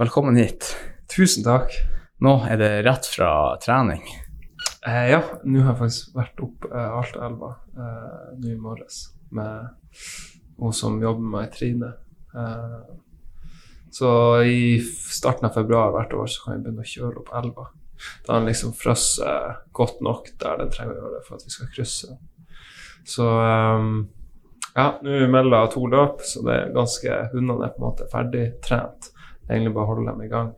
Velkommen hit. Tusen takk. Nå er det rett fra trening. Eh, ja, nå har jeg faktisk vært opp eh, Altaelva eh, nå i morges med hun som jobber med meg, Trine. Eh, så i starten av februar hvert år så kan vi begynne å kjøre opp elva. Da den liksom frosset godt nok der den trenger å gjøre det for at vi skal krysse. Så um, ja, nå er vi mellom to løp, så det er ganske hundene er på en måte ferdig trent. Egentlig bare holde dem i gang.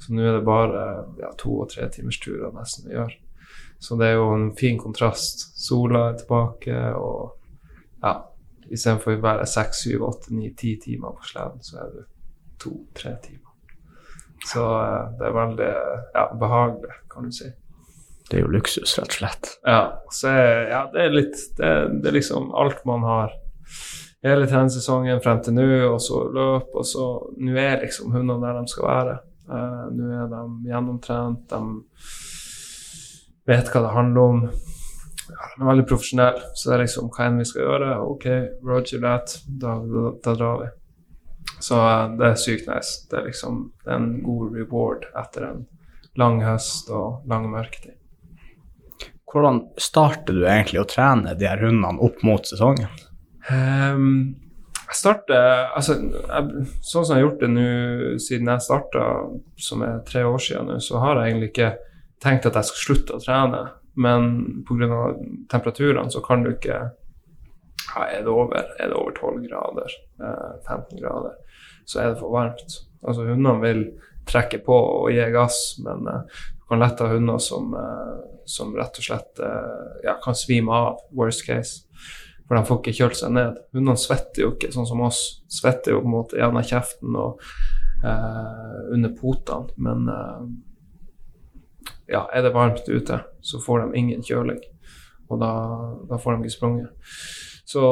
Så nå er det bare ja, to- og tre timers turer nesten vi gjør. Så det er jo en fin kontrast. Sola er tilbake, og ja, istedenfor å være seks, syv, åtte, ni, ti timer på sleden, så er det to-tre timer. Så eh, det er veldig ja, behagelig, kan du si. Det er jo luksus, rett og slett. Ja, så ja det er litt det, det er liksom alt man har hele treningssesongen frem til nå, og så løp, og så Nå er liksom hundene der de skal være. Uh, nå er de gjennomtrent, de vet hva det handler om. Ja, de er veldig profesjonelle, så det er liksom hva enn vi skal gjøre. OK, roger that. Da, da, da drar vi. Så uh, det er sykt nice. Det er liksom det er en god reward etter en lang høst og lang mørketid. Hvordan starter du egentlig å trene de her hundene opp mot sesongen? Ehm, jeg starter altså, jeg, Sånn som jeg har gjort det nå siden jeg starta, som er tre år siden nå, så har jeg egentlig ikke tenkt at jeg skal slutte å trene. Men pga. temperaturene så kan du ikke ja, Er det over er det over 12 grader, eh, 15 grader, så er det for varmt. Altså Hundene vil trekke på og gi gass, men eh, du kan lett ha hunder som, eh, som rett og slett eh, ja, kan svime av, worst case. For de får ikke kjølt seg ned. Hundene svetter jo ikke sånn som oss. Svetter jo på en måte gjennom kjeften og eh, under potene. Men eh, ja, er det varmt ute, så får de ingen kjøling. Og da, da får de ikke sprunget. Så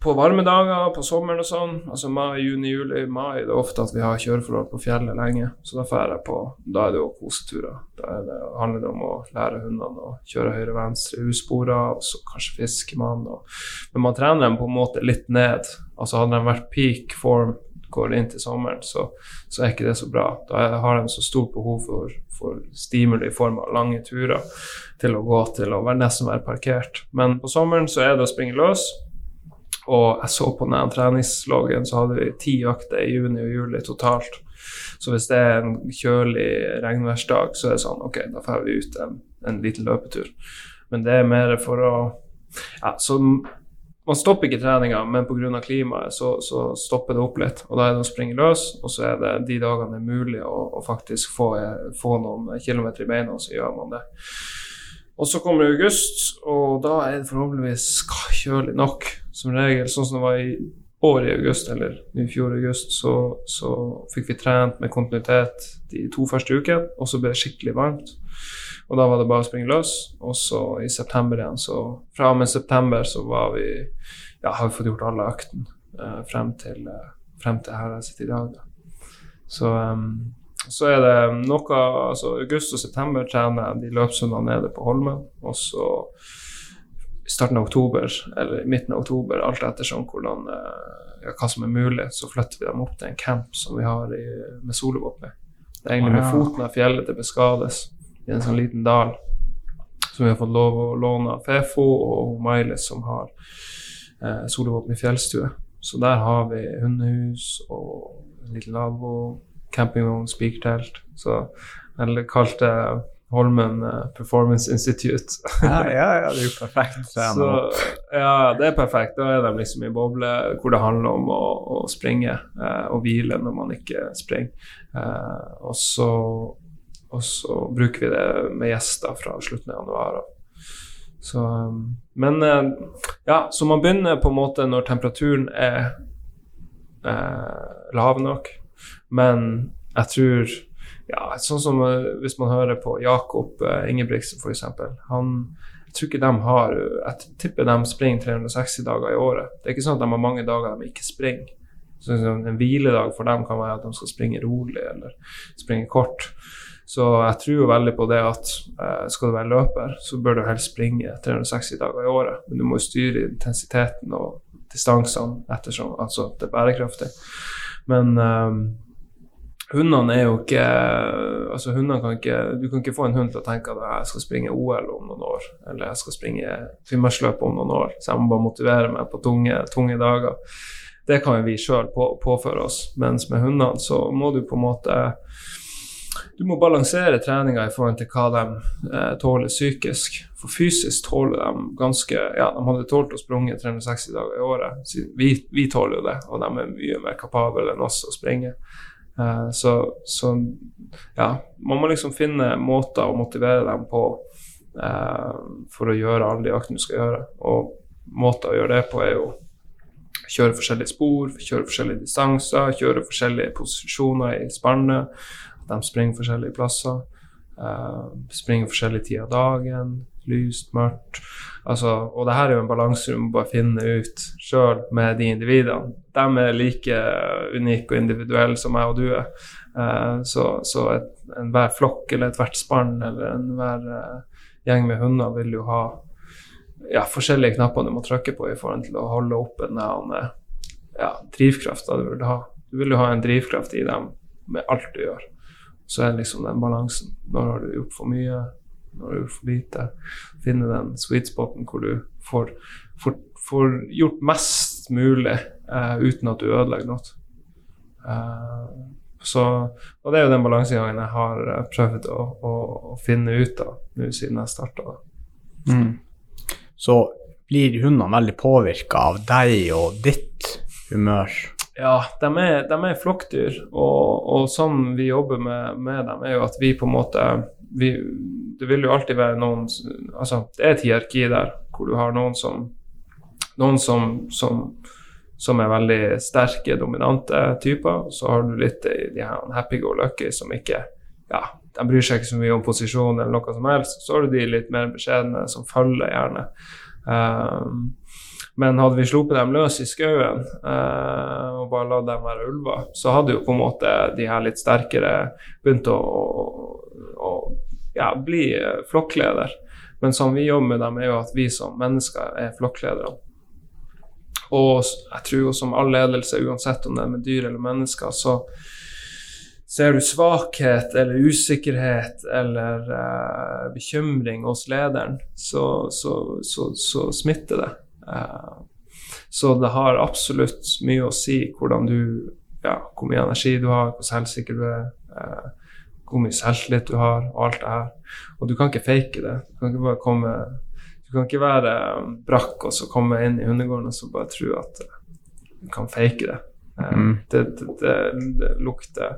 på varme dager, på sommeren og sånn, altså mai, juni, juli, mai, det er ofte at vi har kjøreforhold på fjellet lenge. Så da drar jeg på Da er det jo koseturer. Da det, handler det om å lære hundene å kjøre høyre-venstre usporer, og så kanskje fiskemann. Og, men man trener dem på en måte litt ned. Altså hadde de vært peak form går inn til sommeren, så, så er ikke det så bra. Da har de så stort behov for, for stimuli i form av lange turer til å gå til å være nesten være parkert. Men på sommeren så er det å springe løs. Og jeg så på den treningsloggen, så hadde vi ti økter i juni og juli totalt. Så hvis det er en kjølig regnværsdag, så er det sånn OK, da får vi ut en, en liten løpetur. Men det er mer for å Ja, så man stopper ikke treninga, men pga. klimaet så, så stopper det opp litt. Og da er det å springe løs, og så er det de dagene det er mulig å, å faktisk få, få noen kilometer i beina, så gjør man det. Og så kommer august, og da er det forhåpentligvis kjølig nok. Som regel, sånn som det var i år i august, eller i fjor august, så, så fikk vi trent med kontinuitet de to første ukene, og så ble det skikkelig varmt. Og da var det bare å springe løs. Og så i september igjen, så fra og med september så var vi Ja, har vi fått gjort alle øktene eh, frem, til, eh, til her jeg sitter i dag, da. Så um, så er det noe altså August og september trener jeg de løpshundene nede på Holmen. Og så i starten av oktober, eller i midten av oktober, alt ettersom hvordan, ja, hva som er mulig, så flytter vi dem opp til en camp som vi har i, med solovåpen. Det er egentlig med foten av fjellet det beskades i en sånn liten dal. Som vi har fått lov å låne av Fefo og Mailis, som har eh, Solvåpen i fjellstue. Så der har vi hundehus og en liten lavvo campingvogn, spikertelt. Så jeg kalte Holmen uh, Performance Institute. ja, ja, ja, det er jo perfekt. Så, ja, det er perfekt. Da er de liksom i boble hvor det handler om å, å springe eh, og hvile når man ikke springer. Eh, og, så, og så bruker vi det med gjester fra slutten av januar. Så, um, men ja, så man begynner på en måte når temperaturen er lav nok. Men jeg tror ja, sånn som hvis man hører på Jakob uh, Ingebrigtsen f.eks. Han jeg tror ikke de har Jeg tipper de springer 360 dager i året. Det er ikke sånn at de har mange dager de ikke springer. Så En hviledag for dem kan være at de skal springe rolig eller springe kort. Så jeg tror jo veldig på det at uh, skal du være løper, så bør du helst springe 360 dager i året. Men du må styre intensiteten og distansene ettersom altså det er bærekraftig. Men um, Hundene er jo ikke altså hundene kan ikke, Du kan ikke få en hund til å tenke at jeg skal springe OL om noen år, eller jeg skal springe Finnmarksløpet om noen år, så jeg må bare motivere meg på tunge, tunge dager. Det kan jo vi sjøl på, påføre oss, mens med hundene så må du på en måte du må balansere treninga i forhold til hva de eh, tåler psykisk. For fysisk tåler de ganske Ja, de hadde tålt å sprunge 360 dager i året. Vi, vi tåler jo det, og de er mye mer kapable enn oss å springe. Eh, så, så, ja, man må liksom finne måter å motivere dem på eh, for å gjøre alle de aktene du skal gjøre. Og måter å gjøre det på er jo kjøre forskjellige spor, kjøre forskjellige distanser, kjøre forskjellige posisjoner i spannet At de springer forskjellige plasser. Uh, springer forskjellige tider av dagen. Lyst, mørkt. Altså, og det her er jo en balanse du må bare finne ut sjøl med de individene. De er like unike og individuelle som jeg og du er. Uh, så så enhver flokk eller ethvert spann eller enhver uh, gjeng med hunder vil jo ha ja, forskjellige knapper du må trykke på i forhold til å holde oppe den ja, drivkrafta du vil ha. Du vil jo ha en drivkraft i dem med alt du gjør så er det liksom den balansen. Når har du gjort for mye? Når du får lite? Finne den sweet spoten hvor du får, får, får gjort mest mulig uh, uten at du ødelegger noe. Uh, så, og det er jo den balansegangen jeg har uh, prøvd å, å, å, finne ut av nå siden jeg starta. Mm. Så blir hundene veldig påvirka av deg og ditt humør? Ja, de er, de er flokkdyr, og, og, sånn vi jobber med, med, dem, er jo at vi på en måte vi, Det vil jo alltid være noen Altså, det er et hierarki der hvor du har noen som Noen som, som, som er veldig sterke, dominante typer. Så har du litt de her happy go lucky som ikke Ja, de bryr seg ikke så mye om posisjon eller noe som helst. Så har du de litt mer beskjedne som følger gjerne. Um, men hadde vi sluppet dem løs i skauen eh, og bare latt dem være ulver, så hadde jo på en måte de her litt sterkere begynt å, å ja, bli flokkleder. Men som vi jobber med dem, er jo at vi som mennesker er flokkledere. Og jeg tror jo som all ledelse, uansett om det er med dyr eller mennesker, så ser du svakhet eller usikkerhet eller uh, bekymring hos lederen, så, så, så, så smitter det. Uh, så det har absolutt mye å si hvordan du ja, hvor mye energi du har, hvor selvsikker du er, eh, hvor mye selvtillit du har, og alt det her. Og du kan ikke fake det. Du kan ikke bare komme Du kan ikke være um, brakk og så komme inn i hundegården og så bare tro at uh, du kan fake det. Uh, mm. det, det, det, det, lukter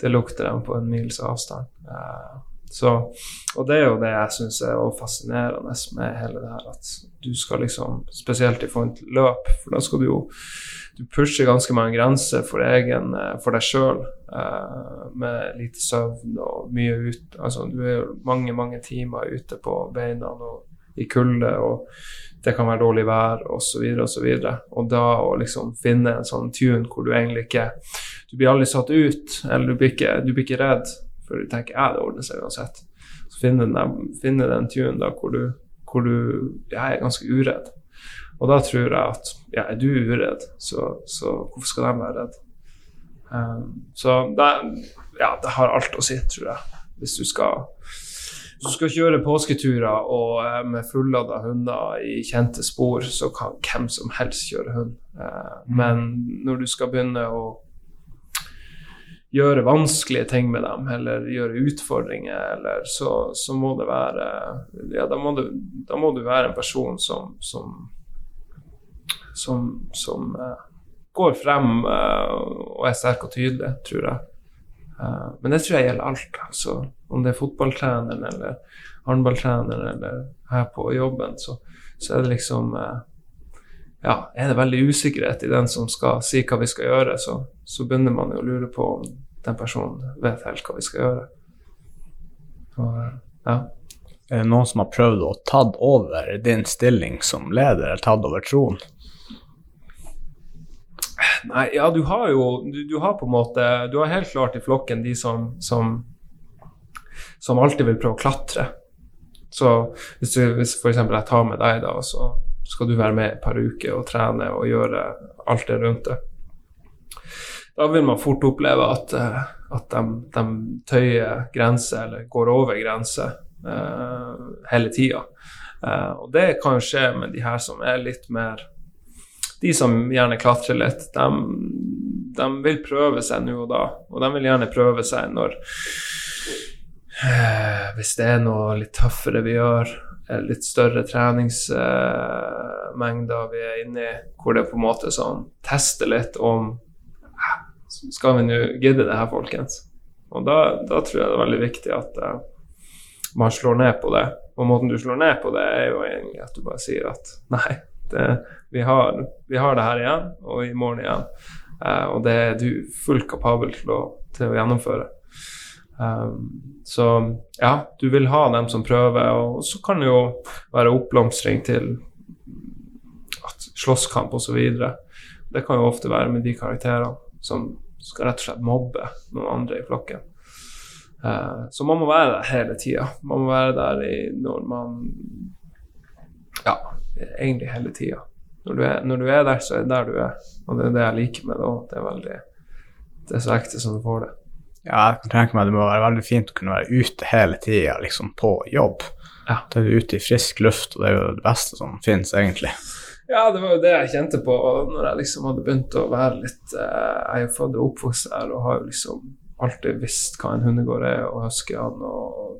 det lukter dem på en mils avstand. Uh, så, og det er jo det jeg syns er fascinerende med hele det her, at du skal liksom Spesielt i forhold til løp, for da skal du jo du pusher ganske mange grenser for, egen, eh, for deg sjøl, eh, med lite søvn og mye ut Altså, du er jo mange, mange timer ute på beina og i kulde, og det kan være dårlig vær, osv., osv. Og, og da å liksom finne en sånn tune hvor du egentlig ikke Du blir aldri satt ut, eller du blir ikke, du blir ikke redd for du tenker ja, det ordner seg uansett. Så finne den, finne den tunen da hvor du, hvor du jeg er ganske uredd. Og da tror jeg at ja, er du uredd, så, så hvorfor skal de være redd? Um, så det, ja, det har alt å si, tror jeg. Hvis du skal, hvis du skal kjøre påsketurer og uh, med fullada hunder i kjente spor, så kan hvem som helst kjøre hund. Uh, men når du skal begynne å gjøre vanskelige ting med dem, eller gjøre utfordringer, eller så, så må det være Ja, da må du, da må du være en person som som, som, som uh, går frem uh, og er sterk og tydelig, tror jeg. Uh, men det tror jeg gjelder alt. Altså, om det er fotballtreneren eller håndballtreneren eller her på jobben, så, så er det liksom ja, er det veldig usikkerhet i den som skal si hva vi skal gjøre, så, så begynner man jo å lure på om den personen vet helt hva vi skal gjøre. Og, ja. Er det noen som har prøvd å tatt over din stilling som leder, eller tatt over troen? Nei, ja, du har jo du, du, har på en måte Du har helt klart i flokken de som, som, som alltid vil prøve å klatre. Så hvis, du, hvis f.eks. jeg tar med deg, da, så skal du være med et par uker og trene og gjøre alt det rundt det da vil man fort oppleve at, eh, at de, de tøyer grenser eller går over grenser uh, hele tida. Uh, og det kan skje med de her som er litt mer De som gjerne klatrer litt, de, de vil prøve seg nå og da. Og de vil gjerne prøve seg når uh, Hvis det er noe litt tøffere vi gjør, litt større treningsmengder vi er inne i, hvor det på en måte sånn tester litt om skal vi nå gidde det her, folkens? Og da, da, tror jeg det er veldig viktig at uh, man slår ned på det. Og måten du slår ned på det, er jo egentlig at du bare sier at nei, det, vi, har, vi, har, det her igjen, og i morgen igjen. Uh, og det er du fullt kapabel til å, til å gjennomføre. Um, så ja, du vil ha dem som prøver, og så kan det jo være oppblomstring til slåsskamp osv. Det kan jo ofte være med de karakterene som skal rett og slett mobbe noen andre i flokken. Uh, så man må være der hele tida. Man må være der i, når man Ja, egentlig hele tida. Når, når, du er der, så er det der du er. Og det er det jeg liker med det òg. Det er veldig Det er så ekte som du får det. Ja, jeg kan tenke meg det må være veldig fint å kunne være ute hele tida, liksom på jobb. Ja. Da er du ute i frisk luft, og det er jo det beste som finnes, egentlig. Ja, det var jo det jeg kjente på når jeg liksom hadde begynt å være litt eh, Jeg er fått født og oppvokst her og har jo liksom alltid visst hva en hundegård er, og huskerne og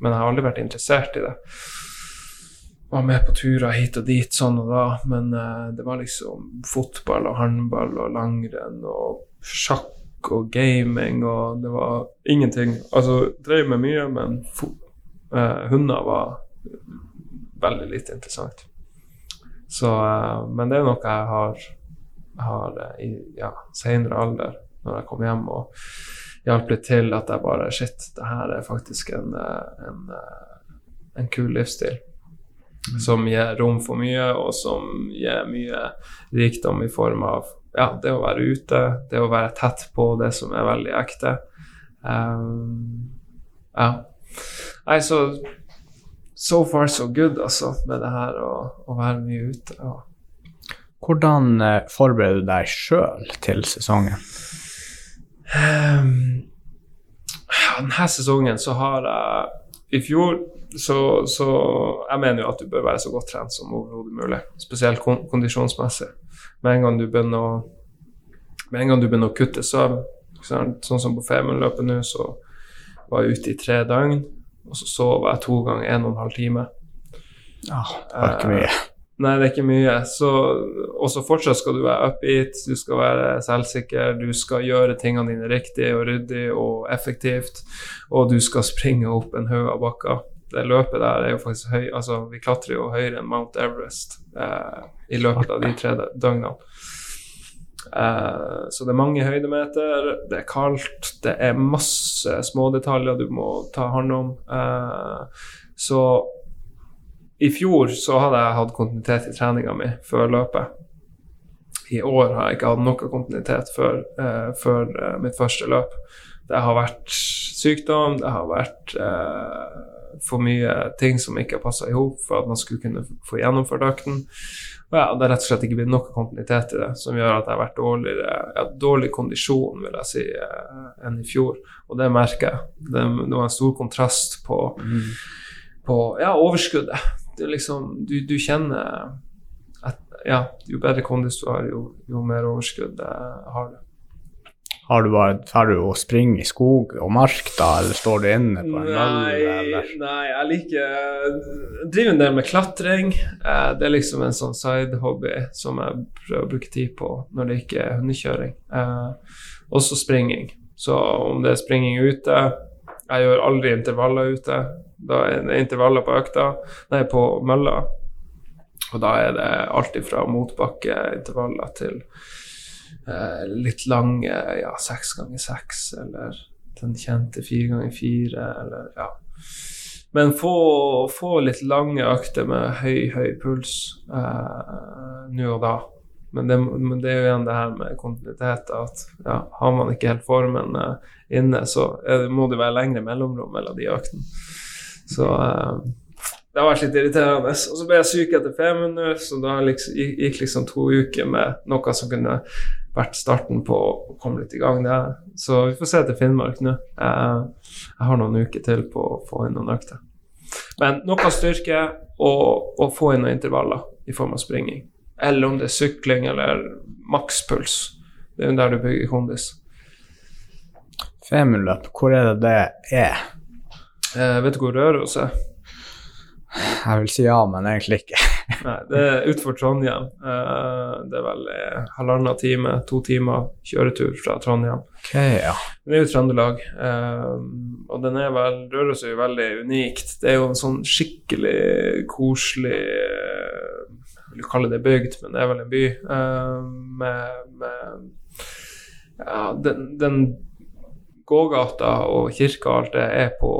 Men jeg har aldri vært interessert i det. Var med på turer hit og dit sånn og da, men uh, det var liksom fotball og håndball og langrenn og sjakk og gaming, og det var ingenting. Altså, drev med mye, men uh, hunder var veldig lite interessant. Så, uh, men det er noe jeg har, har i ja, senere alder, når jeg kom hjem og hjalp litt til, at jeg bare Shit, det her er faktisk en, en, en kul livsstil. Mm. Som gir rom for mye, og som gir mye rikdom i form av ja, det å være ute, det å være tett på det som er veldig ekte. Um, ja. Nei, så so far so good, altså, med det her å, å være mye ute. Ja. Hvordan eh, forbereder du deg sjøl til sesongen? Um, ja, denne sesongen så har jeg I fjor så, så Jeg mener jo at du bør være så godt trent som overhodet mulig, spesielt kondisjonsmessig. Med en gang du begynner å, med en gang du begynner å kutte søvn, sånn som på Femundløpet nå, så var jeg ute i tre døgn. Og så sover jeg to ganger en og en halv time. Ja, det var ikke mye. Eh, nei, det er ikke mye. Og så fortsatt skal du være upbeat, du skal være selvsikker, du skal gjøre tingene dine riktig og ryddig og effektivt, og du skal springe opp en haug av bakker. Det løpet der er jo faktisk høy Altså, vi klatrer jo høyere enn Mount Everest eh, i løpet av de tre døgnene. Eh, så det er mange høydemeter, det er kaldt, det er masse smådetaljer du må ta hånd om. Eh, så i fjor så hadde jeg hatt kontinuitet i treninga mi før løpet. I år har jeg ikke hatt noe kontinuitet før, uh, før mitt første løp. Det har vært sykdom, det har vært for mye ting som ikke passa i hop for at man skulle kunne få gjennomført økten. Og ja, det er rett og slett ikke blitt nok kontinuitet i det, som gjør at jeg har vært dårligere, ja, dårlig kondisjon vil jeg si, eh, enn i fjor. Og det merker jeg. Det, det var en stor kontrast på, mm. på ja, overskuddet. Det er liksom, du, du kjenner at ja, jo bedre kondis du har, jo, jo mer overskudd har du. Har du bare Drar du og springer i skog og mark, da, eller står du inne på en mølle? Nei, jeg liker Jeg driver en del med klatring. Eh, det er liksom en sånn side-hobby som jeg prøver å bruke tid på når det ikke er hundekjøring. Eh, også springing. Så om det er springing ute Jeg gjør aldri intervaller ute. Da er det intervaller på økta, nei, på mølla. Og da er det alltid fra motbakkeintervaller til litt lange ja, seks ganger seks, eller den kjente fire ganger fire, eller ja. Men få, få, litt lange økter med høy, høy puls eh, nå og da. Men det, men det, er jo igjen det her med kontinuitet, at ja, har man ikke helt formen eh, inne, så det, må det være lengre mellomrom mellom de øktene. Så eh, det har vært litt irriterende. Og så ble jeg syk etter Femund, så da liksom, gikk liksom to uker med noe som kunne vært starten på å komme litt i gang der. Så vi får se til Finnmark nå. Jeg, jeg har noen uker til på å få inn noen økter. Men noe styrke og, og få inn noen intervaller i form av springing. Eller om det er sykling eller makspuls. Det er jo der du bygger kondis. Femundløp, hvor er det det er? Eh, vet du hvor Røros er? Jeg vil si ja, men egentlig ikke. Nei, det er utenfor Trondheim. Uh, det er vel uh, halvannen time, to timer kjøretur fra Trondheim. Okay, ja. Det er jo Trøndelag. Uh, og den er vel Røros er jo veldig unikt. Det er jo en sånn skikkelig koselig Jeg vil kalle det bygd, men det er vel en by med, med ja, den, den gågata og kirka og alt det er på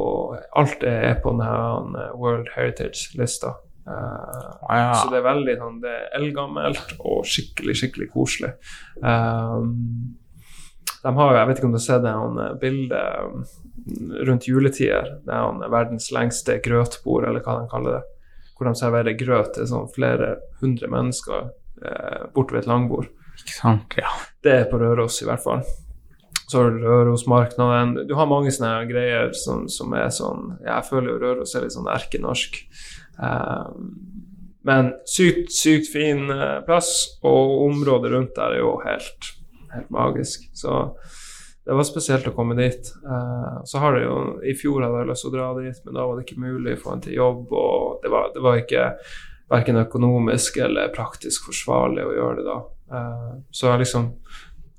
alt det er på denne World Heritage-lista. Uh, ah, ja. Så det er veldig sånn, det er eldgammelt og skikkelig, skikkelig koselig. Um, de har, jo, Jeg vet ikke om du har sett det bildet rundt juletider. Det er han, verdens lengste grøtbord, eller hva de kaller det. Hvor de serverer grøt til sånn flere hundre mennesker eh, borte ved et langbord. Ikke sant, ja. Det er på Røros, i hvert fall så har du Rørosmarknaden Du har mange sånne greier som, som, er sånn Jeg føler jo Røros er litt sånn erkenorsk. Um, men sykt, sykt fin uh, plass, og området rundt der er jo helt, helt magisk. Så det var spesielt å komme dit. Uh, så har det jo I fjor hadde jeg lyst til å dra dit, men da var det ikke mulig å få en til jobb, og det var, det var ikke verken økonomisk eller praktisk forsvarlig å gjøre det da. Uh, så jeg liksom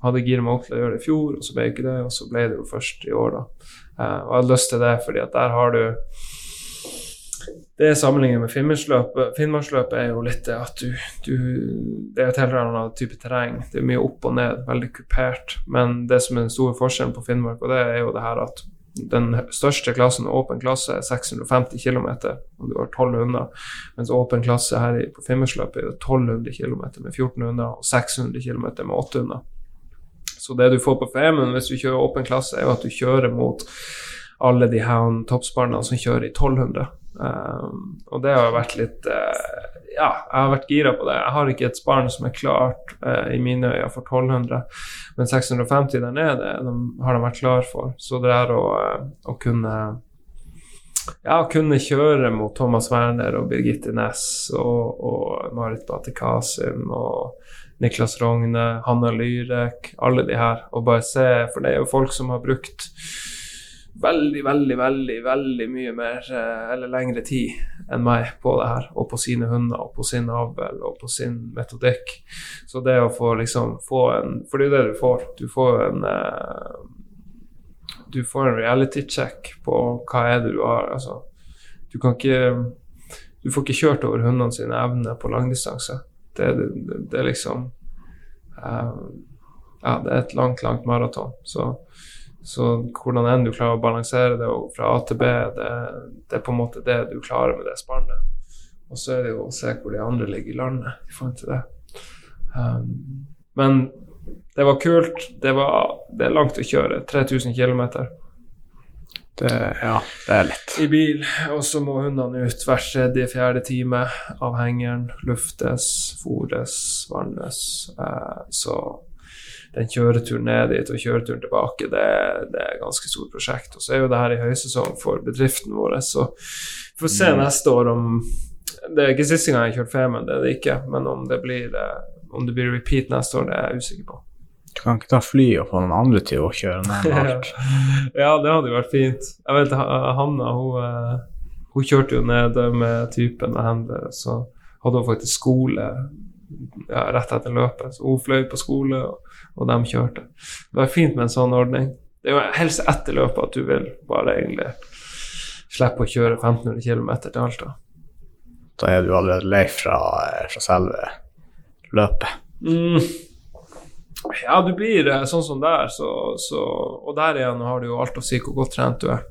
hadde opp til å gjøre det i fjor, og så ble det ikke det, og så ble det jo først i år, da. Uh, og jeg hadde lyst til det fordi at der har du Det sammenlignet med Finnmarksløpet. Finnmarksløpet er jo litt det at du, du Det er et helt annet type terreng. Det er mye opp og ned, veldig kupert. Men det som er den store forskjellen på Finnmark, og det er jo det her at den største klassen, åpen klasse, er 650 km, og du har 12 hunder. Mens åpen klasse her på Finnmarksløpet er 1200 km med 14 hunder og 600 km med 8 hunder. Så det du får på Femund hvis du kjører åpen klasse, er jo at du kjører mot alle de her toppsparnerne som kjører i 1200. Um, og det har vært litt uh, Ja, jeg har vært gira på det. Jeg har ikke et sparn som er klart uh, i mine øyne for 1200, men 650 der nede de har de vært klar for. Så det er å, uh, å kunne ja, kunne kjøre mot Thomas Werner og Birgitte Næss og, og Marit Bate Kasim og Niklas Rogne, Hanna Lyrek, alle de her. Og bare se, for det er jo folk som har brukt veldig, veldig, veldig veldig mye mer eh, eller lengre tid enn meg på det her, og på sine hunder, og på sin avl, og på sin metodikk. Så det å få liksom få en For det er det du får. Du får en eh, Du får en reality check på hva er det du har. Altså, du kan ikke Du får ikke kjørt over hundene sine evner på langdistanse. Det, det, det er liksom uh, Ja, det er et langt, langt maraton. Så, så, hvordan enn du klarer å balansere det og fra A til B, det, det, er på en måte det du klarer med det spannet. Og så er det jo å se hvor de andre ligger i landet i forhold til det. Um, men det var kult. Det, var, det er langt å kjøre. 3000 km. Det, ja, det er litt. I bil. Og så må hundene ut hver tredje, fjerde time av hengeren. Luftes, fôres, vannes. Eh, så den kjøreturen ned dit og kjøreturen tilbake, det, det er et ganske stort prosjekt. Og så er jo det her i høysesong for bedriften vår, så vi får se mm. neste år om Det er ikke siste gang jeg har kjørt Femund, det er det ikke, men om det blir, eh, om det blir repeat neste år, det er jeg usikker på. Du kan ikke ta fly og få noen andre til å kjøre ned alt. ja, det hadde jo vært fint. Jeg vet Hanna, hun, eh, hun kjørte jo ned med typen av hender, så hadde hun faktisk skole ja, rett etter løpet. Så hun fløy på skole, og, og de kjørte. Det var fint med en sånn ordning. Det er jo helst etter løpet at du vil bare egentlig slippe å kjøre 1500 km til Alta. Da er du allerede lei fra, fra selve løpet. Mm. Ja, du blir eh, sånn som der, så, så, Og der igjen har du jo alt å si hvor godt trent du er.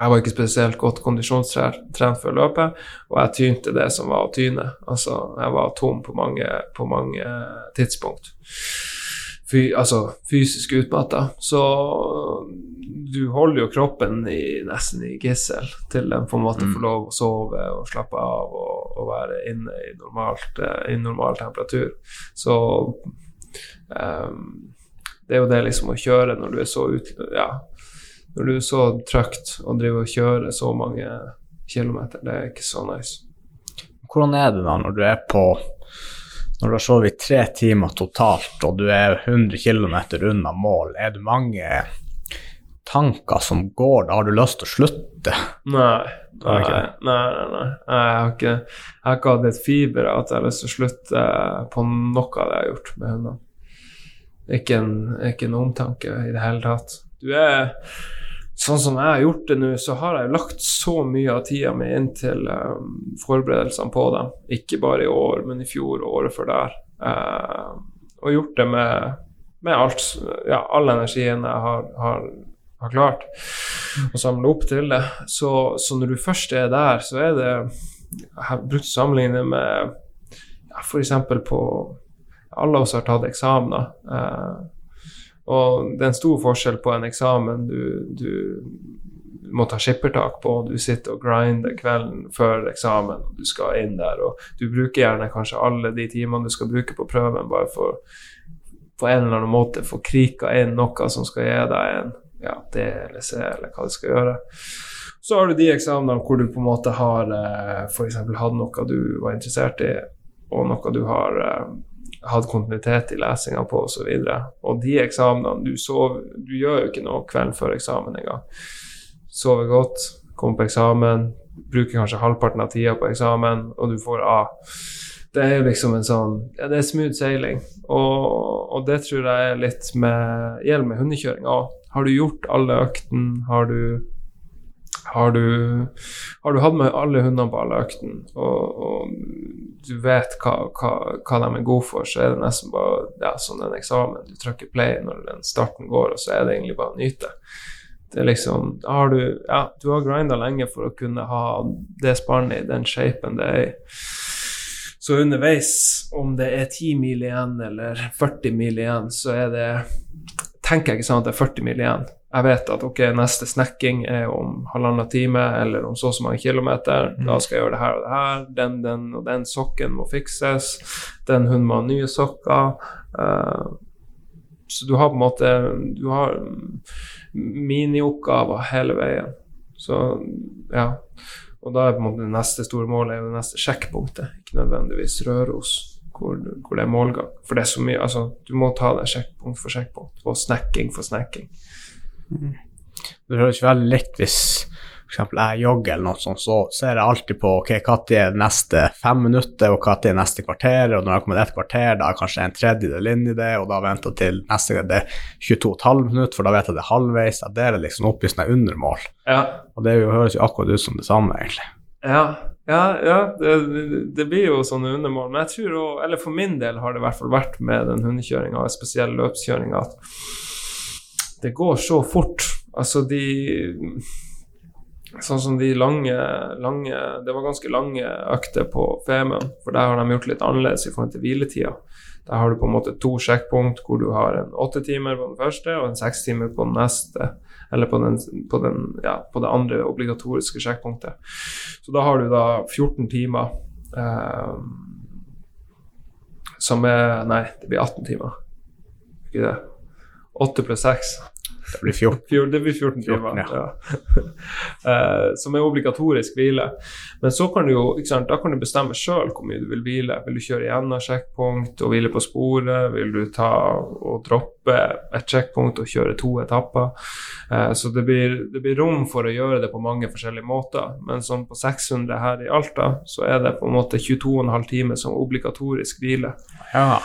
Jeg var ikke spesielt godt kondisjonstrent før løpet, og jeg tynte det som var å tyne. Altså, jeg var tom på mange, på mange tidspunkt. Fy, altså fysisk utmatta. Så du holder jo kroppen i, nesten i gissel til den på en måte får lov å sove og slappe av og, og være inne i, normalt, i normal temperatur. Så um, det er jo det liksom å kjøre når du er så ut, ja, når du er så trøkt og driver og kjører så mange kilometer, det er ikke så nice. Hvordan er det da når du er på når du har sovet i tre timer totalt og du er 100 km unna mål, er det mange tanker som går da? Har du lyst til å slutte? Nei. Nei, nei, nei. Jeg har ikke, jeg har ikke hatt et fiber av at jeg har lyst til å slutte på noe av det jeg har gjort med hundene. Ikke en, ikke en omtanke i det hele tatt. Du er Sånn som jeg har gjort det nå, så har jeg lagt så mye av tida mi inn til um, forberedelsene på dem. Ikke bare i år, men i fjor og året før der. Uh, og gjort det med, med alt, ja, all energien jeg har, har, har klart å samle opp til det. Så, så, når du først er der, så er det Jeg har brukt å sammenligne med ja, f.eks. på Alle oss har tatt eksamener. Eh, og det er en stor forskjell på en eksamen du, du må ta skippertak på. Du sitter og grinder kvelden før eksamen, du skal inn der. Og du bruker gjerne kanskje alle de timene du skal bruke på prøven, bare for på en eller annen måte få krika inn noe som skal gi deg en ja, det eller C, eller hva du skal gjøre. Så har du de eksamenene hvor du på en måte har eh, f.eks. hatt noe du var interessert i, og noe du har eh, hatt kontinuitet i lesinga på osv. Og, så og de eksamenene du, sover, du gjør jo ikke noe kvelden før eksamen engang. Sover godt, kommer på eksamen, bruker kanskje halvparten av tida på eksamen, og du får A. Det er jo liksom en sånn Ja, det er smooth sailing. Og, og det tror jeg er litt med gjelder med hundekjøring òg. Har du gjort alle øktene? Har du har du, har du hatt med alle hundene på alle øktene, og, og, du vet hva, hva, hva, de er gode for, så er det nesten bare ja, sånn en eksamen. Du trykker play når den starten går, og så er det egentlig bare å nyte. Det er liksom har du, ja, du har grinda lenge for å kunne ha det spannet i den shapen det er i. Så underveis, om det er 10 mil igjen eller 40 mil igjen, så er det tenker jeg ikke sånn at det er 40 mil igjen. Jeg vet at ok, neste snekking er om halvannen time eller om så og så mange kilometer. Mm. Da skal jeg gjøre det her og det her. Den, den og den sokken må fikses. Den hunden må ha nye sokker. Uh, så du har på en måte Du har minioppgaver hele veien. Så ja. Og da er på en måte det neste store målet er det neste sjekkpunktet, ikke nødvendigvis Røros hvor, hvor, det er målgang. For det er så mye Altså, du må ta det sjekkpunkt for sjekkpunkt, og snekking for snekking. Mm. Det høres veldig likt hvis f.eks. jeg jogger eller noe sånt, så ser jeg alltid på ok, når er neste fem minutter, og når er neste kvarter, og når jeg kommer et kvarter, da er kanskje en tredjedel inn i det, og da venter jeg til neste gang det er 22,5 minutter, for da vet jeg det er halvveis. Jeg deler liksom opp i sånne undermål. Ja. Og det høres jo akkurat ut som det samme, egentlig. Ja, ja, ja det, det, blir jo sånne undermål. Men jeg tror også, eller for min del har det i hvert fall vært med den hundekjøringa, spesiell løpskjøringa, at det går så fort. Altså de Sånn som de lange, lange Det var ganske lange økter på Femund, for der har de gjort litt annerledes i forhold til hviletida. Der har du på en måte to sjekkpunkt hvor du har en åtte timer på den første og en seks timer på den neste eller på, den, på, den, ja, på, det andre obligatoriske sjekkpunktet. Så da har du da 14 timer eh, som er Nei, det blir 18 timer. Ikke det? 8 pluss 6. Det blir 14. Det blir 14 timer. 14, ja. eh, som er obligatorisk hvile. Men så kan du jo, sant, da kan du bestemme sjøl hvor mye du vil hvile. Vil du kjøre gjennom sjekkpunkt og hvile på sporet? Vil du ta og droppe et sjekkpunkt og kjøre to etapper? Uh, så det blir, det blir, rom for å gjøre det på mange forskjellige måter. Men sånn på 600 her i Alta, så er det på en måte 22,5 timer som obligatorisk hvile. Ja.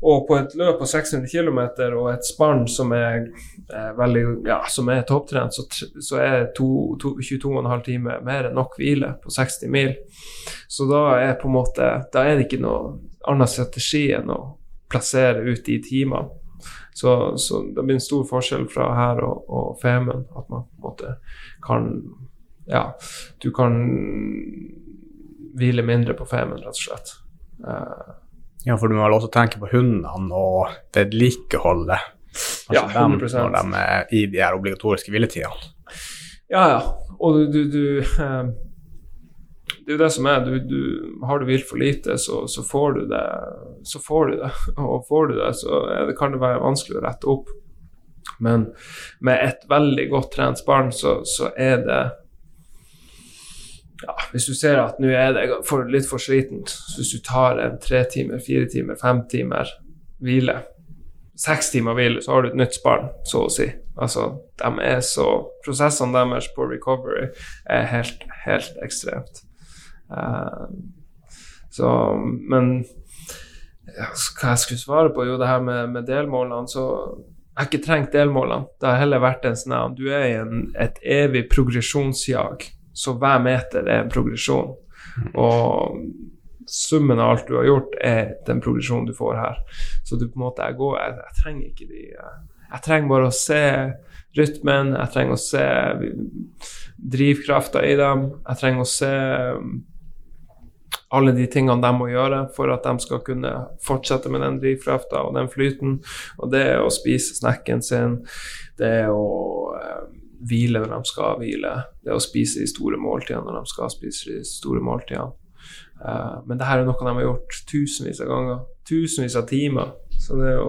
Og på et løp på 600 km og et spann som er, er veldig, ja, som er topptrent, så, så er 22,5 timer mer enn nok hvile på 60 mil. Så da er, på en måte, da er det ikke noe annen strategi enn å plassere ut de timene. Så, så, det blir en stor forskjell fra her og, og Femund, at man på en måte kan Ja, du kan hvile mindre på Femund, rett og slett. Uh, ja, for du må vel også tenke på hundene og vedlikeholdet. Kanskje Ja, 100%. når de er i de her obligatoriske hviletidene. Ja, ja. Og du, du, du eh, Det er jo det som er. Du, du, har du vilt for lite, så, så får du det. Så får du det. Og får du det, så det, kan det være vanskelig å rette opp. Men med et veldig godt trent barn, så, så er det ja, Hvis du ser at nå er det for, litt for slitent, hvis du tar en tre timer, fire timer, fem timer hvile Seks timer hvile, så har du et nytt spann, så å si. Altså, de er så Prosessene deres på recovery er helt, helt ekstremt. Eh, så Men ja, hva jeg skulle svare på? Jo, det her med, med delmålene, så jeg har ikke trengt delmålene. Det har heller vært en sånn Du er i en, et evig progresjonsjag, så hver meter er en progresjon. Og summen av alt du har gjort, er den progresjonen du får her. Så du på en måte jeg går, jeg, jeg trenger ikke de eh, Jeg trenger bare å se rytmen, jeg trenger å se drivkrafta i dem, jeg trenger å se um, alle de tingene de må gjøre for at de skal kunne fortsette med den drivkrafta og den flyten. Og det er å spise snekken sin, det er å eh, hvile når de skal hvile, det er å spise de store måltidene når de skal spise de store måltidene. Eh, men det her er noe de har gjort tusenvis av ganger, tusenvis av timer. Så det er jo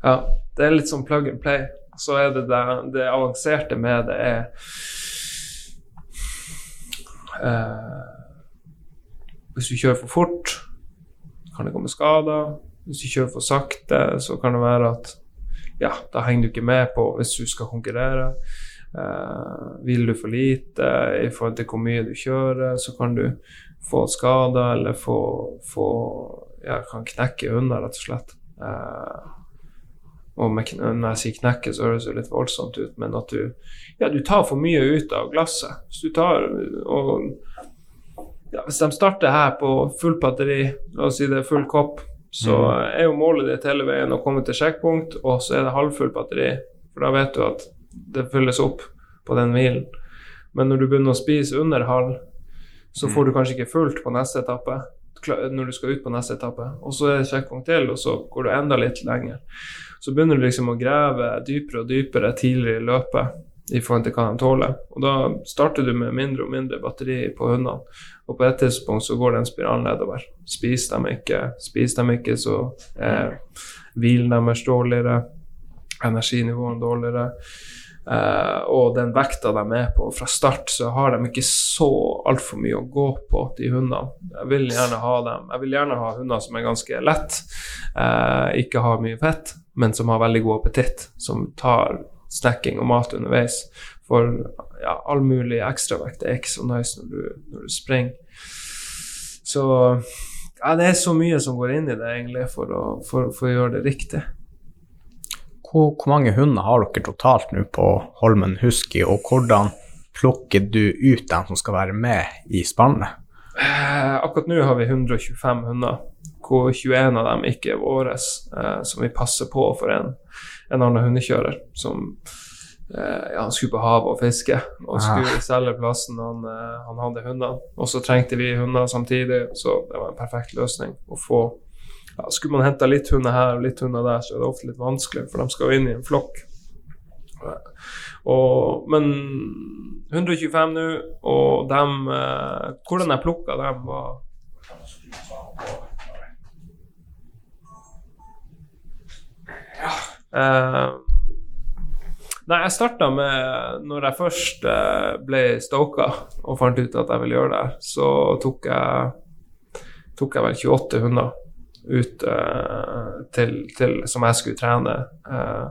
Ja, det er litt sånn plug and play. Så er det det, det avanserte med det er eh, Hvis du kjører for fort, kan det komme skader. Hvis du kjører for sakte, så kan det være at ja, da henger du ikke med på hvis du skal konkurrere. Eh, vil du for lite i forhold til hvor mye du kjører, så kan du få skader eller få, få ja, kan knekke unna, rett og slett. Eh, og med, når jeg sier knekke, så høres det litt voldsomt ut, men at du ja, du tar for mye ut av glasset. Hvis du tar og ja, Hvis de starter her på full batteri, la oss si det er full kopp, så er jo målet ditt hele veien å komme til sjekkpunkt, og så er det halvfull batteri. For da vet du at det fylles opp på den hvilen. Men når du begynner å spise under halv, så får du kanskje ikke fullt på neste etappe. Når du skal ut på neste etappe. Og så er det sjekkpunkt til, og så går du enda litt lenger. Så begynner du liksom å grave dypere og dypere tidligere i løpet i forhold til hva de tåler. Og da starter du med mindre og mindre batteri på hundene. Og på et tidspunkt så går den spiralen nedover. Spiser de ikke, spiser de ikke, så er hvilen deres dårligere, energinivået dårligere. Eh, og den vekta de er på fra start, så har de ikke så altfor mye å gå på, de hundene. Jeg vil gjerne ha dem. Jeg vil gjerne ha hunder som er ganske lett, eh, ikke har mye fett, men som har veldig god appetitt, som tar snacking og mat underveis. For ja, all mulig ekstravekt er ikke så nice når du, når du springer. Så ja, det er så mye som går inn i det, egentlig, for å, for, for å gjøre det riktig. Hvor, hvor mange hunder har dere totalt nå på Holmen Husky, og hvordan plukker du ut dem som skal være med i spannet? Eh, akkurat nå har vi 125 hunder, hvor 21 av dem ikke er våre, eh, som vi passer på for en, en annen hundekjører som ja, han skulle på havet og fiske og skulle selge plassen han, eh, han hadde hundene. Og så trengte vi hunder samtidig, så det var en perfekt løsning å få ja, Skulle man hente litt hunder her og litt hunder der, så er det ofte litt vanskelig, for de skal jo inn i en flokk. Og, men 125 nå, og dem eh, Hvordan jeg plukka dem, var Eh, nei, jeg starta med Når jeg først eh, ble stoka og fant ut at jeg ville gjøre det, så tok jeg tok jeg vel 28 hunder ut uh, til, til, som jeg skulle trene. Uh,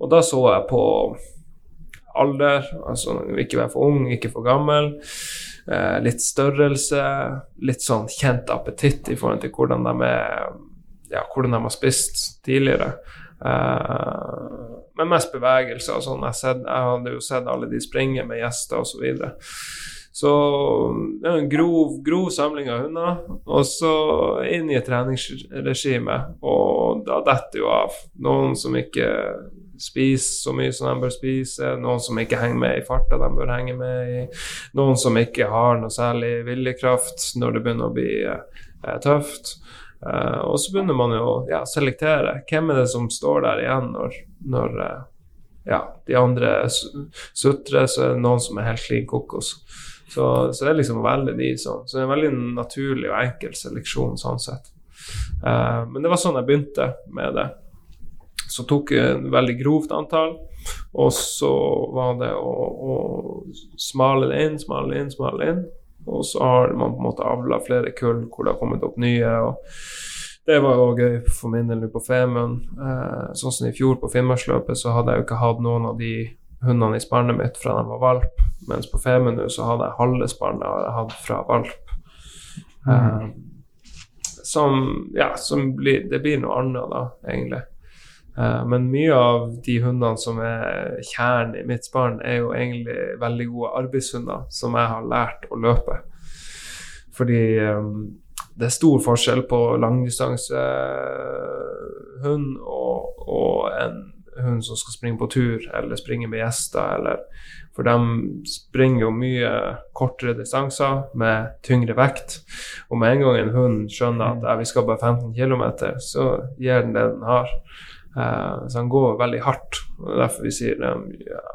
og da så jeg på alder, altså ikke være for ung, ikke for gammel. Uh, litt størrelse, litt sånn kjent appetitt i forhold til hvordan de, er, ja, hvordan de har spist tidligere. Eh, men mest bevegelser og sånn. Jeg, jeg hadde jo sett alle de springe med gjester osv. Så, videre. så det er en grov, grov samling av hunder, og så inn i et treningsregime. Og da detter jo av noen som ikke spiser så mye som de bør spise, noen som ikke henger med i farta de bør henge med i, noen som ikke har noe særlig viljekraft når det begynner å bli eh, tøft. Uh, og så begynner man jo å ja, selektere. Hvem er det som står der igjen når, når uh, ja, de andre sutrer, så er det noen som er helt klin kokos. Så, så det er liksom veldig de som Så det er en veldig naturlig og enkel seleksjon sånn sett. Uh, men det var sånn jeg begynte med det. Så tok jeg en veldig grovt antall, og så var det å, å smale det inn, smale det inn, smale det inn. Og så har man på en måte avla flere kull hvor det har kommet opp nye. og det var jo gøy for min del på Femund. Eh, sånn som i fjor på Finnmarksløpet, så hadde jeg jo ikke hatt noen av de hundene i spannet mitt fra de var valp, mens på Femund så hadde jeg halve spannet jeg hatt fra valp. Mm. Eh, som Ja, som blir, det blir noe annet, da, egentlig. Eh, men mye av de hundene som er kjernen i mitt barn, er jo egentlig veldig gode arbeidshunder som jeg har lært å løpe. Fordi um, det er stor forskjell på langdistansehund og, og, en hund som skal springe på tur eller springe med gjester. Eller, for de springer jo mye kortere distanser med tyngre vekt. Og med en gang en hund skjønner at vi skal bare 15 km, så gir den det den har. Uh, så han går veldig hardt. det er Derfor vi sier de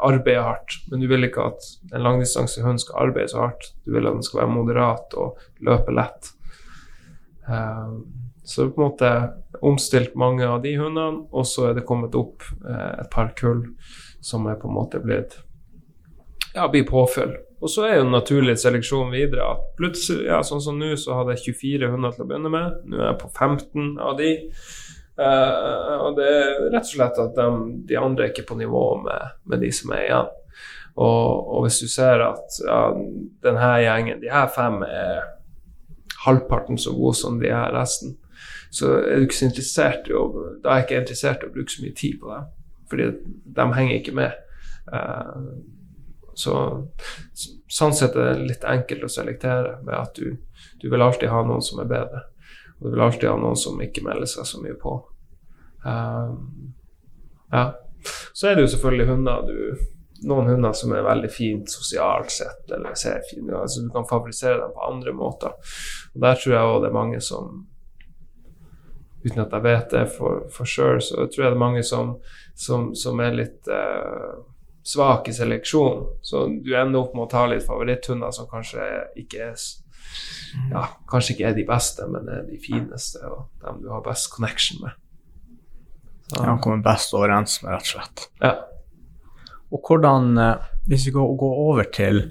arbeider hardt. Men du vil ikke at en langdistansehund skal arbeide så hardt. Du vil at den skal være moderat og løpe lett. Uh, så på en måte omstilt mange av de hundene, og så er det kommet opp et par kull som er på en måte blitt ja, blir påfyll. Og så er jo naturlig seleksjon videre at plutselig, ja, sånn som nå, så hadde jeg 24 hunder til å begynne med. Nå er jeg på 15 av de. Uh, og det er rett og slett at de, de andre er ikke på nivå med, med de som er igjen. Og, og, hvis du ser at ja, denne gjengen, de her fem, er halvparten så gode som de her resten, så er du ikke så interessert i å, da er jeg ikke interessert i å bruke så mye tid på dem. Fordi de henger ikke med. Uh, så sånn sett er det litt enkelt å selektere med at du, du vil alltid ha noen som er bedre. Og du vil alltid ha noen som ikke melder seg så mye på. Um, ja. Så er det jo selvfølgelig hunder du Noen hunder som er veldig fint sosialt sett, eller ser fine altså Du kan favorisere dem på andre måter. Og Der tror jeg òg det er mange som Uten at jeg vet det for, for sure, så tror jeg det er mange som, som, som er litt uh, svak i seleksjon. Så du ender opp med å ta litt favoritthunder som kanskje ikke er ja, kanskje ikke er de beste, men er de fineste og dem du har best connection med. Så. Ja, kommer best overens med, rett og slett. Ja. Og hvordan, eh, hvis vi går, går over til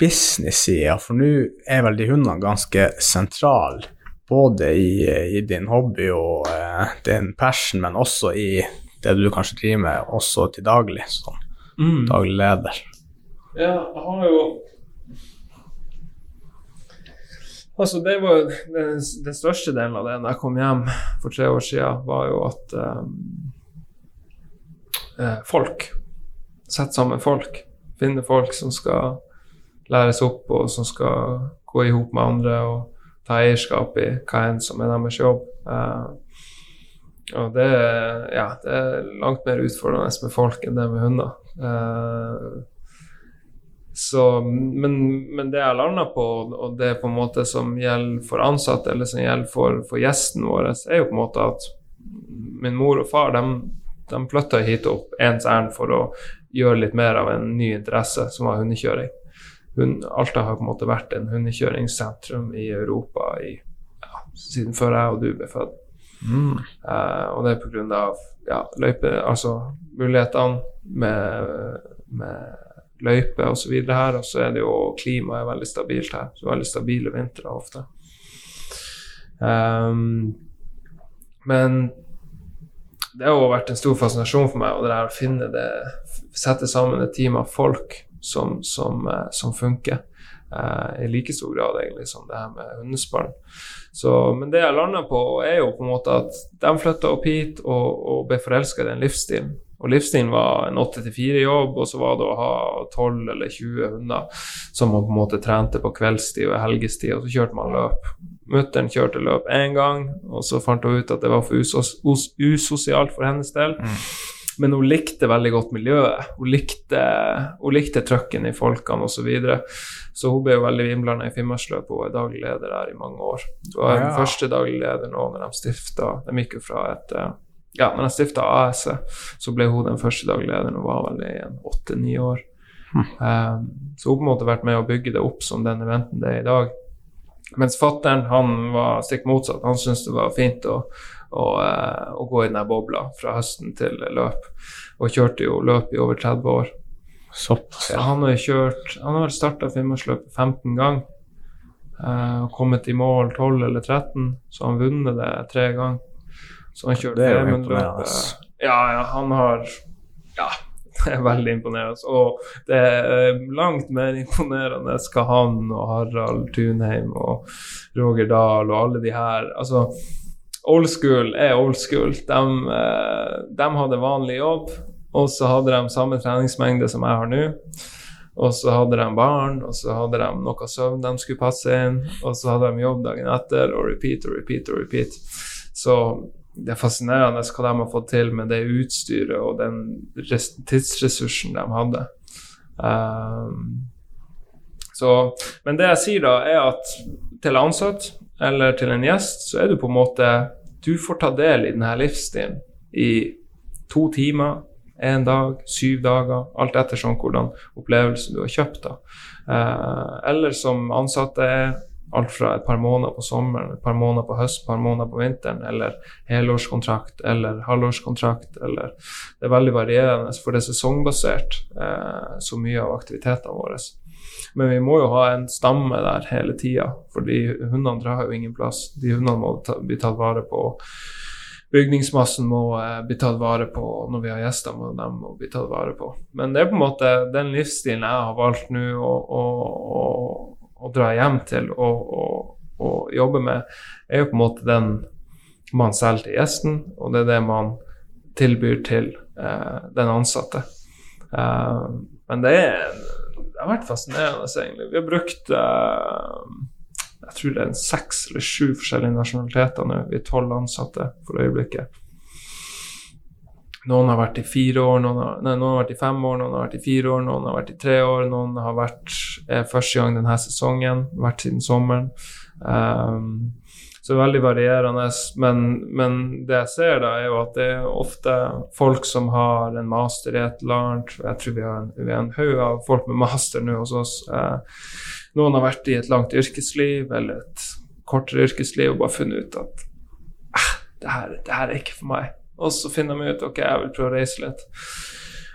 business-sida, for nå er vel de hundene ganske sentrale både i, i, din hobby og uh, din passion, men også i det du kanskje driver med også til daglig, som mm. daglig leder. Ja, jeg har jo Altså, det var den, den, største delen av det når jeg kom hjem for tre år siden, var jo at eh, folk Sette sammen folk. Finne folk som skal læres opp, og som skal gå i hop med andre og ta eierskap i hva enn som er deres jobb. Eh, og det, ja, det er langt mer utfordrende med folk enn det med hunder. Uh, så, men, men, det jeg landa på, og det på en måte som gjelder for ansatte, eller som gjelder for, for gjesten vår, er jo på en måte at min mor og far de, de flytta hit opp ens ærend for å gjøre litt mer av en ny interesse, som var hundekjøring. Hun, Alta har på en måte vært en hundekjøringssentrum i Europa i, ja, siden før jeg og du ble født. Mm. Uh, og det er pga. Ja, løype, altså mulighetene med, med løyper osv. her. Og så er det jo klimaet veldig stabilt her. Så veldig stabile vintre ofte. Um, men det har jo vært en stor fascinasjon for meg, og det der å finne det Sette sammen et team av folk som, som, eh, som funker. Uh, I like stor grad egentlig som det her med hundespann. Men det jeg lander på, er jo på en måte at de flytta opp hit og, og ble forelska i den livsstilen. Og livsstilen var en 8-4-jobb, og så var det å ha 12 eller 20 hunder som man på en måte trente på kveldstid og helgestid, og så kjørte man løp. Mutter'n kjørte løp én gang, og så fant hun ut at det var for usos usosialt for hennes del. Mm. Men hun likte veldig godt miljøet. Hun likte, hun likte trøkken i folkene osv. Så, videre. så hun ble jo veldig innblanda i Finnmarksløpet. Hun er daglig leder der i mange år. Hun var ja. den første daglig leder nå når de stifta De gikk jo fra et eh, ja, når jeg stifta AS, så ble hun den første daglig lederen og var vel i åtte-ni år. Mm. Um, så hun på en måte vært med å bygge det opp som den eventen det er i dag. Mens fattern han var stikk motsatt. Han syntes det var fint å, å, uh, å, gå i den bobla fra høsten til løp, og kjørte jo løp i over 30 år. Såpass. Ja, han har kjørt Han har starta Finnmarksløpet 15 ganger. Uh, kommet i mål 12 eller 13, så han vunnet det tre ganger. Så han kjørte Femundløpet. Ja, ja, han har Ja, det er veldig imponerende. Og det er langt mer imponerende skal han og Harald Tunheim og Roger Dahl og alle de her Altså, old school er old school. De, eh, de hadde vanlig jobb, og så hadde de samme treningsmengde som jeg har nå. Og så hadde de barn, og så hadde de noe søvn de skulle passe inn, og så hadde de jobb dagen etter, og repeat og repeat og repeat. Så det er fascinerende hva de har fått til med det utstyret og den tidsressursen de hadde. Um, så, men det jeg sier da, er at til ansatt eller til en gjest, så er du på en måte Du får ta del i denne livsstilen i to timer, én dag, syv dager, alt etter sånn hvordan opplevelsen du har kjøpt. da. Uh, eller som ansatte er alt fra et par måneder på sommeren, et par måneder på høst, et par måneder på vinteren, eller helårskontrakt eller halvårskontrakt, eller Det er veldig varierende, for det er sesongbasert, eh, så mye av aktivitetene våre. Men vi må jo ha en stamme der hele tida, for de hundene drar jo ingen plass. De hundene må ta, bli tatt vare på. Bygningsmassen må eh, bli tatt vare på. Når vi har gjester, må de må bli tatt vare på. Men det er på en måte den livsstilen jeg har valgt nå, å å dra hjem til og, og, og, jobbe med, er jo på en måte den man selger til gjesten, og det er det man tilbyr til eh, den ansatte. Eh, men det, er, det, har vært fascinerende, egentlig. Vi har brukt eh, jeg tror det er seks eller sju forskjellige nasjonaliteter nå. Vi er tolv ansatte for øyeblikket. Noen har vært i fire år, noen har, nei, noen har, vært i fem år, noen har vært i fire år, noen har vært i tre år, noen har vært eh, første gang denne sesongen, vært siden sommeren. Um, så veldig varierende. Men, men, det jeg ser, da, er jo at det er ofte folk som har en master i et eller annet. Jeg tror vi har en, vi en haug av folk med master nå hos oss. Eh, noen har vært i et langt yrkesliv eller et kortere yrkesliv og bare funnet ut at eh, det, her, det her er ikke for meg. Og så finner de ut ok, jeg vil prøve å reise litt.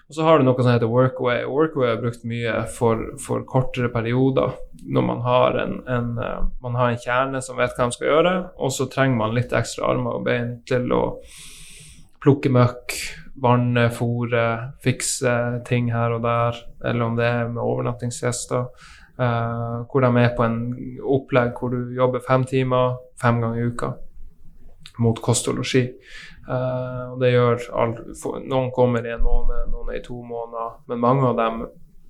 Og så har du noe som heter Workaway. Workaway er brukt mye for, for kortere perioder. Når man har en, en, uh, man har en, kjerne som vet hva de skal gjøre, og så trenger man litt ekstra armer og bein til å plukke møkk, vanne, fòre, fikse ting her og der, eller om det er med overnattingsgjester. Uh, hvor de er på en opplegg hvor du jobber fem timer fem ganger i uka mot kost og losji. Uh, og det gjør alt, for, Noen kommer i en måned, noen er i to måneder, men mange av dem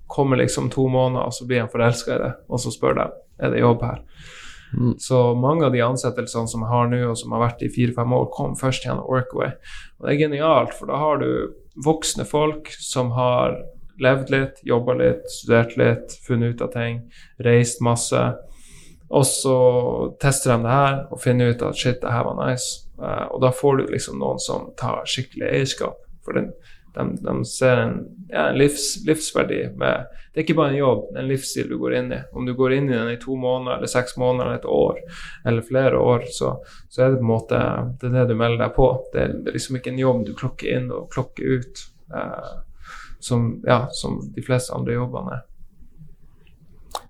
kommer liksom to måneder, og så blir han forelska i det, og så spør de er det jobb her. Mm. Så mange av de ansettelsene som jeg har nå, og som har vært i fire-fem år, kom først gjennom Workaway. Og det er genialt, for da har du voksne folk som har levd litt, jobba litt, studert litt, funnet ut av ting, reist masse. Og så tester de det her og finner ut at shit, det her var nice. Uh, og da får du liksom noen som tar skikkelig eierskap. For den, de, de, ser en, ja, en livs, livsverdi med Det er ikke bare en jobb, det er en livsstil du går inn i. Om du går inn i den i to måneder eller seks måneder eller et år eller flere år, så, så er det på en måte det er det du melder deg på. Det er, det er liksom ikke en jobb du klokker inn og klokker ut, uh, som, ja, som de fleste andre jobbene er.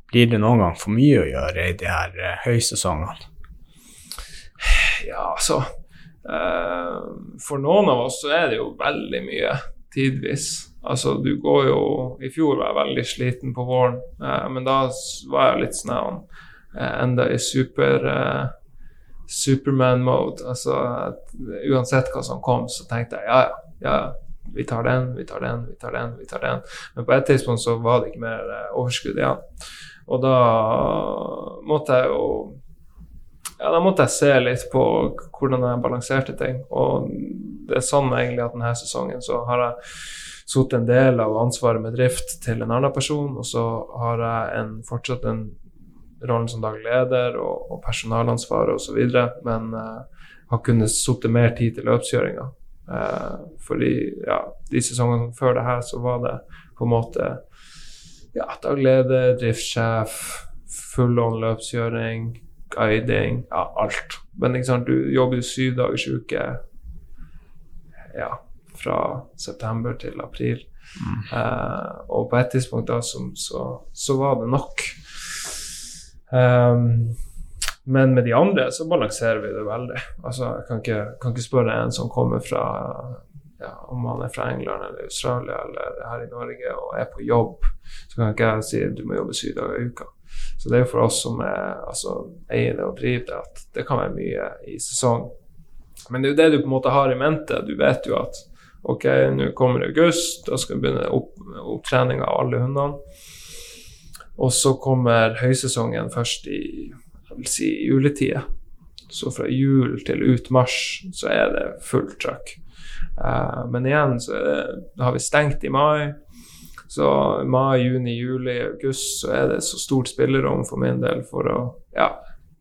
Blir det noen gang for mye å gjøre i de her uh, høysesongene? Ja, altså For noen av oss så er det jo veldig mye tidvis. Altså, du går jo I fjor var jeg veldig sliten på våren, uh, men da var jeg litt sånn uh, enda i super Superman-mode. Altså, uansett hva som kom, så tenkte jeg ja, ja, ja, vi tar den, vi tar den, vi tar den. vi tar den. Men på et tidspunkt så var det ikke mer overskudd igjen. Og da måtte jeg jo ja, da måtte jeg se litt på hvordan jeg balanserte ting. Og det er sånn egentlig at denne sesongen så har jeg satt en del av ansvaret med drift til en annen person, og så har jeg en, fortsatt en rollen som daglig leder og, og personalansvaret osv., men uh, har kunnet sitte mer tid til løpskjøringa. Uh, fordi ja, de sesongene før det her så var det på en måte ja, daglig leder, driftssjef, full on løpskjøring guiding, ja, alt. Men ikke sant, du jobber syv dagers uke ja, fra september til april. Mm. Eh, og på et tidspunkt da som, så, så, var det nok. Um, men med de andre så balanserer vi det veldig. Altså, jeg kan ikke, kan ikke spørre en som kommer fra ja, om han er fra England eller Australia eller her i Norge og er på jobb, så kan ikke jeg si du må jobbe syv dager i uka. Så det er jo for oss som er, altså, eier det og driver det, at det kan være mye i sesong. Men det er jo det du på en måte har i mente. Du vet jo at ok, nå kommer august, da skal vi begynne opp, opptrening av alle hundene. Og så kommer høysesongen først i jeg vil si juletida. Så fra jul til ut mars så er det fullt trøkk. Uh, men igjen så det, har vi stengt i mai. Så mai, juni, juli, august så er det så stort spillerom for min del for å ja,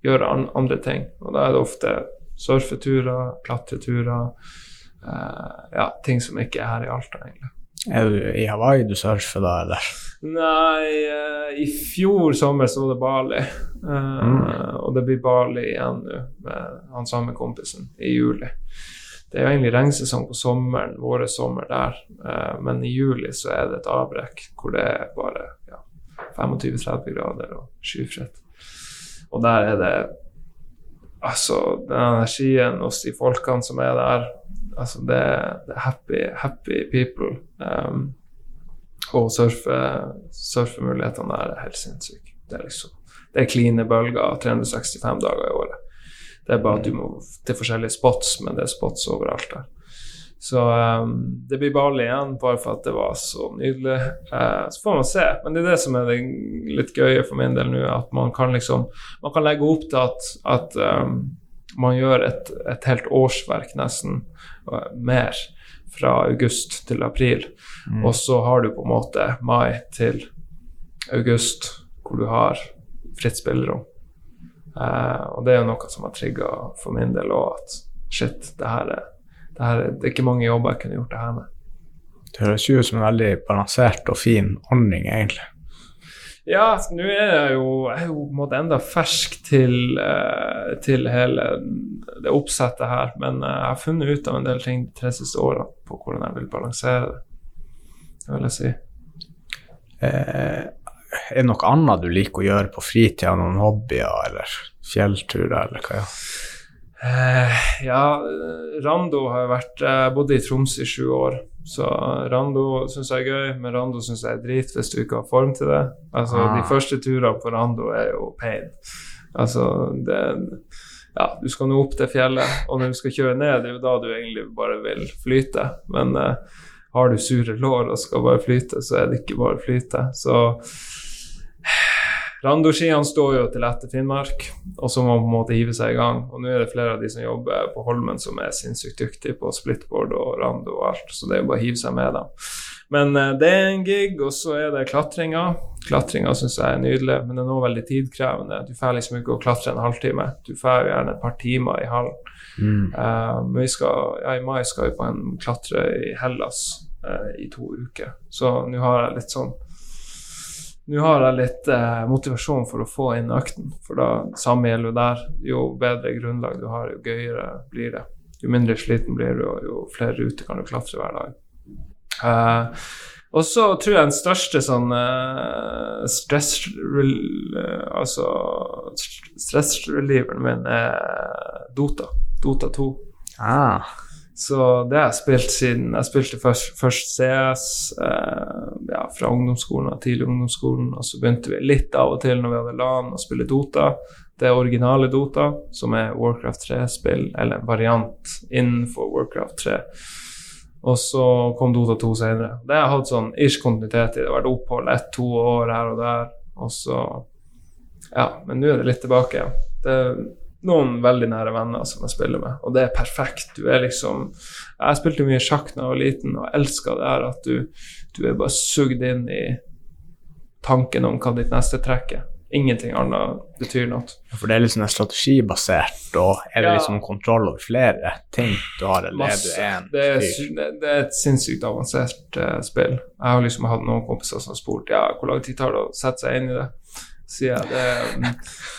gjøre an andre ting. Og da er det ofte surfeturer, klatreturer, uh, ja, ting som ikke er her i Alta, egentlig. Er du i Hawaii du surfer da, eller? Nei, uh, i fjor sommer så var det Bali. Uh, mm. Og det blir Bali igjen nå med han samme kompisen i juli det er jo egentlig regnsesong på sommeren, våre sommer der, uh, men i juli så er det et avbrekk hvor det er bare ja, 25-30 grader og skyfritt. Og der er det Altså, den energien hos de folkene som er der, altså det, det er happy, happy people. Um, og surfe, surfemulighetene der er helt sinnssyke. Det er liksom det er kline bølger 365 dager i året. Det er bare at du må til forskjellige spots, men det er spots overalt der. Så um, det blir Bali igjen, bare for at det var så nydelig. Uh, så får man se. Men det er det som er det litt gøye for min del nå, at man kan liksom Man kan legge opp til at, at um, man gjør et, et, helt årsverk nesten uh, mer fra august til april. Mm. Og så har du på en måte mai til august hvor du har fritt spillerom. Uh, og det er jo noe som har trigga for min del òg, at shit, det her, er, det her er, det er ikke mange jobber jeg kunne gjort det her med. Det høres ut som en veldig balansert og fin ordning, egentlig. Ja, nå er jeg jo, jeg er jo på en måte enda fersk til, uh, til hele det oppsettet her, men uh, jeg har funnet ut av en del ting de tre siste årene på hvordan jeg vil balansere. Det vil jeg si. Eh, er det noe annet du liker å gjøre på fritida, noen hobbyer eller fjellturer eller hva? Ja? Eh, ja, Rando har vært Jeg bodde i Troms i sju år, så Rando syns jeg er gøy, men Rando syns jeg er drit hvis du ikke har form til det. Altså, ah. De første turene på Rando er jo pain. Altså, det Ja, du skal nå opp til fjellet, og når du skal kjøre ned, det er jo da du egentlig bare vil flyte. Men eh, har du sure lår og skal bare flyte, så er det ikke bare flyte. Så Rando-skiene står jo til etter Finnmark, og så må man på en måte hive seg i gang. Og nå er det flere av de som jobber på Holmen som er sinnssykt dyktige på splitboard og rando og alt, så det er jo bare å hive seg med dem. Men uh, det er en gig, og så er det klatringa. Klatringa syns jeg er nydelig, men det er nå veldig tidkrevende. Du får liksom ikke å klatre en halvtime, du får gjerne et par timer i hallen. Mm. Uh, men vi skal, ja, i mai skal vi på en klatre i Hellas uh, i to uker, så nå har jeg litt sånn nå har jeg litt eh, motivasjon for å få inn økten, for da samme gjelder jo der. Jo bedre grunnlag du har, jo gøyere blir det. Jo mindre sliten blir du, og jo flere ruter kan du klatre hver dag. Eh, og så tror jeg den største sånn uh, stress uh, Altså stressrelieveren min er Dota. Dota 2. Ah. Så det har jeg spilt siden Jeg spilte først, først CS eh, ja, fra ungdomsskolen og tidlig ungdomsskolen, og så begynte vi litt av og til når vi hadde LAN å spille Dota. Det originale Dota, som er Warcraft 3-spill, eller en variant innenfor Warcraft 3. Og så kom Dota 2 senere. Det har hatt sånn ish kontinuitet i. Det har vært opphold ett-to år her og der, og så Ja, men nå er det litt tilbake. Det noen veldig nære venner som jeg spiller med, og det er perfekt. Du er liksom Jeg spilte mye sjakk da jeg var liten, og elska det her at du, du er bare sugd inn i tanken om hva ditt neste trekk er. Ingenting annet betyr noe. For det er liksom en strategibasert, og er det Ja. liksom kontroll over flere ting du har, eller er du Masse. er, sy- det, det er et sinnssykt avansert uh, spill. Jeg har liksom hatt noen kompiser som har spurt ja, hvor lang tid tar det å sette seg inn i det. Sier jeg, det,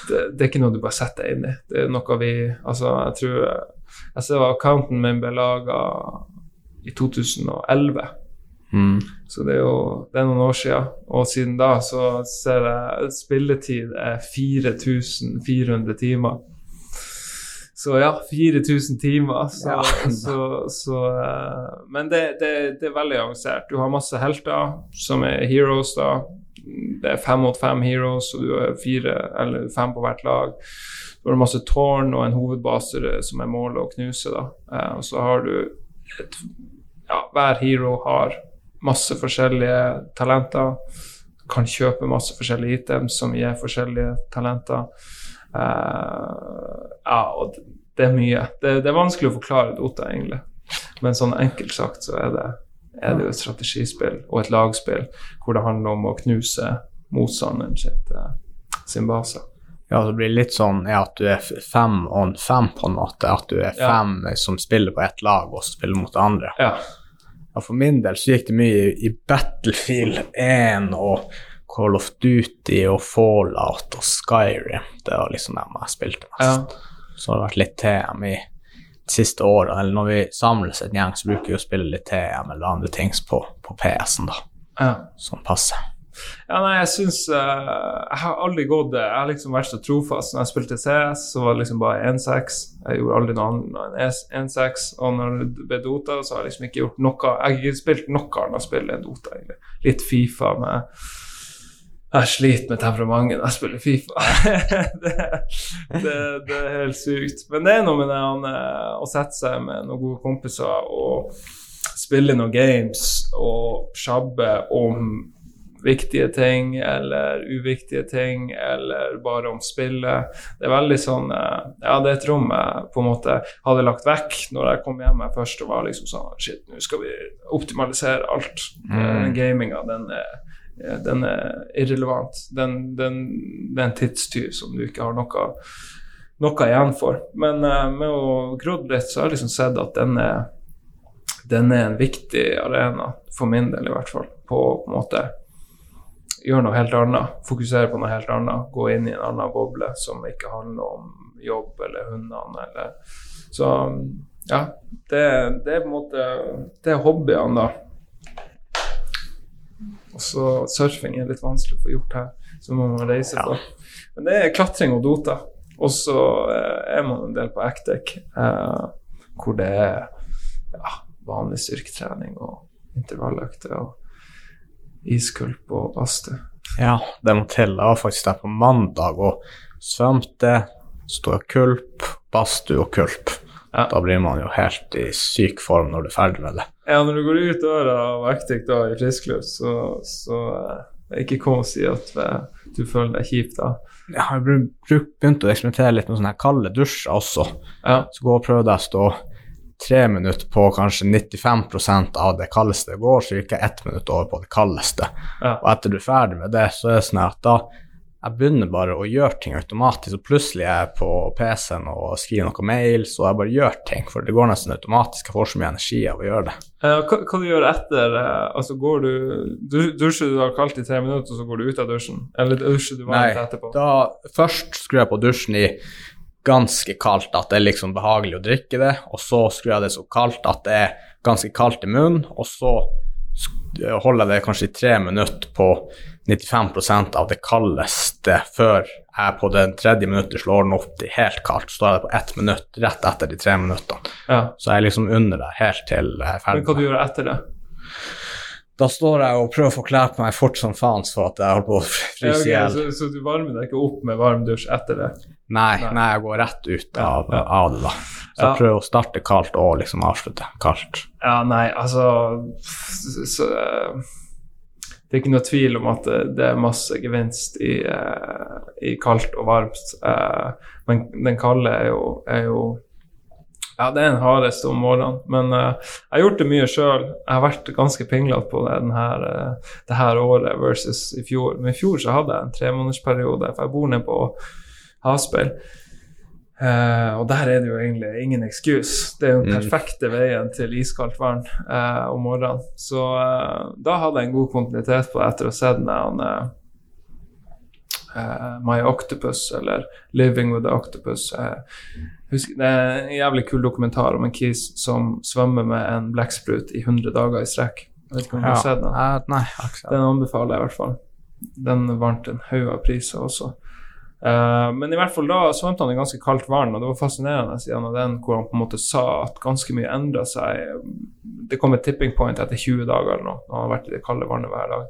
det, det er ikke noe du bare setter deg inn i. Det er noe vi Altså, jeg tror Jeg ser accounten min ble laga i 2011. Mm. Så det er jo det er noen år siden. Og siden da så ser jeg spilletid er 4400 timer. Så ja, 4000 timer. Så, Ja. så, så eh, Men det, det, det er veldig avansert. Du har masse helter som er heroes, da. Det er fem mot fem heroes, og du er fire eller fem på hvert lag. Du har masse tårn og en hovedbase eh, som er målet å knuse, da. Eh, Og så har du et Ja, hver hero har masse forskjellige talenter. Kan kjøpe masse forskjellige items som gir forskjellige talenter. Eh, ja, og det, er mye. Det, det er vanskelig å forklare Dota, egentlig. Men sånn enkelt sagt så er det, er det jo et strategispill og et lagspill hvor det handler om å knuse motstanderen sitt, eh, sin base. Ja, det blir litt sånn ja, at du er fem on fem, på en måte. At du er Ja. fem som spiller på ett lag, og spiller mot det andre. Ja. Ja, for min del så gikk det mye i, i Battlefield 1 og Call of Duty og Fallout og Skyrim. Det var liksom dem jeg spilte mest. ja. Så har vært litt TM i de siste året, Eller når vi samles en gjeng, så bruker vi å spille litt TM eller andre ting på, på PS-en, da. ja. Som passer. Ja, nei, jeg syns uh, Jeg har aldri gått Jeg har liksom vært så trofast. Når jeg spilte CS, så var det liksom bare 1-6. Jeg gjorde aldri noe annet enn 1-6. Og når det ble Dota, så har jeg liksom ikke gjort noe Jeg har ikke spilt noe annet spill enn Dota, egentlig. Litt Fifa med Jeg sliter med temperamentet når jeg spiller Fifa. det, det, det er helt sykt. Men det er noe med det han, eh, å sette seg med noen gode kompiser og spille noen games og sjabbe om viktige ting eller uviktige ting, eller bare om spillet. Det er veldig sånn eh, Ja, det er et rom jeg på en måte hadde lagt vekk når jeg kom hjem først og var liksom sånn Shit, nå skal vi optimalisere alt. Mm. Den gaminga, den er, eh, den er irrelevant. Den, den, det tidstyv som du ikke har noe, noe igjen for. Men uh, med å grodd litt, så har jeg liksom sett at den er den er en viktig arena, for min del i hvert fall, på på en måte gjøre noe helt annet, fokusere på noe helt annet, gå inn i en annen boble som ikke handler om jobb eller hundene eller Så ja, det, det er på en måte Det er hobbyene, da. Og så surfing er litt vanskelig å få gjort her, så må man reise Ja. på. Men det er klatring og Dota. Og så eh, er man en del på Actec, eh, hvor det er ja, vanlig styrketrening og intervalløkter og iskulp og badstue. Ja, det må til. Jeg var faktisk der på mandag og svømte, sto i kulp, badstue og kulp. Ja. Da blir man jo helt i syk form når du er ferdig med det. Ja, når du går ut døra av Actic da i friskluft, så, så eh, det ikke kom å si at eh, du føler deg kjip da. Jeg har begynt å eksperimentere litt med sånne her kalde dusjer også. Ja, Så går og prøv deg å stå tre minutter på kanskje 95% av det kaldeste det går, så gikk jeg ett minutt over på det kaldeste. ja. Og etter du er ferdig med det, så er det sånn at da jeg begynner bare å gjøre ting automatisk, og plutselig er jeg på PC-en og skriver noen mail, så jeg bare gjør ting, for det går nesten automatisk. Jeg får så mye energi av å gjøre det. Eh, hva, hva du gjør etter? eh, altså går du, du Dusjer du da kaldt i tre minutter, og så går du ut av dusjen? Eller dusjer du varmt etterpå? Nei, da først skrur jeg på dusjen i ganske kaldt, at det er liksom behagelig å drikke det, og så skrur jeg det så kaldt at det er ganske kaldt i munnen, og så holder jeg det kanskje i tre minutter på 95% av det kaldeste før jeg på den tredje minuttet slår den opp til helt kaldt. Så da er det på ett minutt rett etter de tre minuttene. Ja. Så jeg er liksom under det helt til jeg er Men ferdig. hva du gjør etter det? Da står jeg og prøver å forklare på meg fort som faen for at jeg holder på å fryse i hjel. Ja, okay. så, så du varmer deg ikke opp med varm dusj etter det? Nei, Nei. nei, jeg går rett ut av, Ja, av det, da. Så jeg prøver å starte kaldt og liksom avslutte kaldt. Ja, nei, altså så, eh, det er ikke noe tvil om at det, det er masse gevinst i, uh, i kaldt og varmt. Uh, men den kalde er jo, er jo ja, det er en hardest om morgenen. Men uh, jeg har gjort det mye sjøl. Jeg har vært ganske pinglete på det her, uh, det her året versus i fjor. Men i fjor så hadde jeg en tremånedersperiode, for jeg bor nede på Havspeil. Uh, og der er det jo egentlig ingen excuse. Det er jo den mm. perfekte veien til iskaldt vann uh, om morgenen. Så uh, da hadde jeg en god kontinuitet på det etter å ha sett den My Octopus, eller Living with the Octopus. Husker, det er en jævlig kul dokumentar om en kis som svømmer med en blekksprut i 100 dager i strekk. Jeg vet ikke om du har sett den? nei, den anbefaler jeg i hvert fall. Den vant en haug av priser også. Uh, men i hvert fall da svømte han i ganske kaldt vann, og det var fascinerende siden av den hvor han på en måte sa at ganske mye endra seg. Det kom et tipping point etter 20 dager eller noe, når han har vært i det kalde vannet hver dag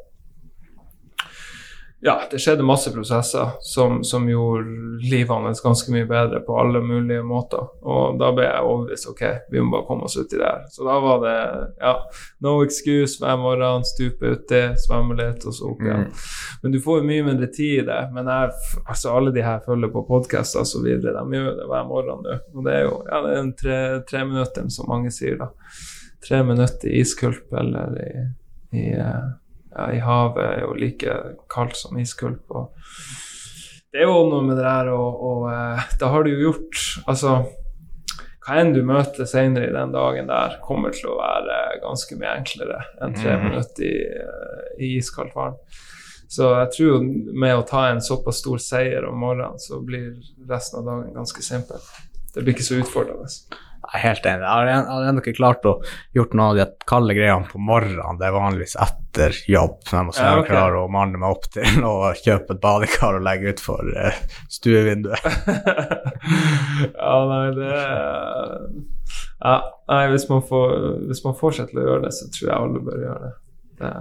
ja, det skjedde masse prosesser som, som, gjorde livet hans ganske mye bedre på alle mulige måter. Og da ble jeg overbevist ok, vi må bare komme oss uti det her. Så da var det ja, no excuse hver morgen, stupe uti, svømme litt, og så opp igjen. Mm. Men du får jo mye mindre tid i det. Men jeg, altså alle de her følger på podkaster osv., de gjør det hver morgen nå. Og det er jo ja, det er en tre, tre minutter, som mange sier, da. Tre minutter i iskulp eller i, i uh, i havet er jo like kaldt som iskulp. Og det er jo noe med det der og, og eh, da har du jo gjort Altså, hva enn du møter senere i den dagen der, kommer til å være ganske mye enklere enn tre mm. minutter i, eh, i iskaldt vann. Så jeg tror med å ta en såpass stor seier om morgenen, så blir resten av dagen ganske simpel. Det blir ikke så utfordrende. Jeg er helt enig. Jeg har ennå ikke klart å gjort noen av de kalde greiene på morgenen. Det er vanligvis etter jobb. Så jeg må ja, okay. klare å manne meg opp til å kjøpe et badekar og legge utfor uh, stuevinduet. ja, nei, det ja, nei, hvis man, får, hvis man fortsetter å gjøre det, så tror jeg alle bør gjøre det. det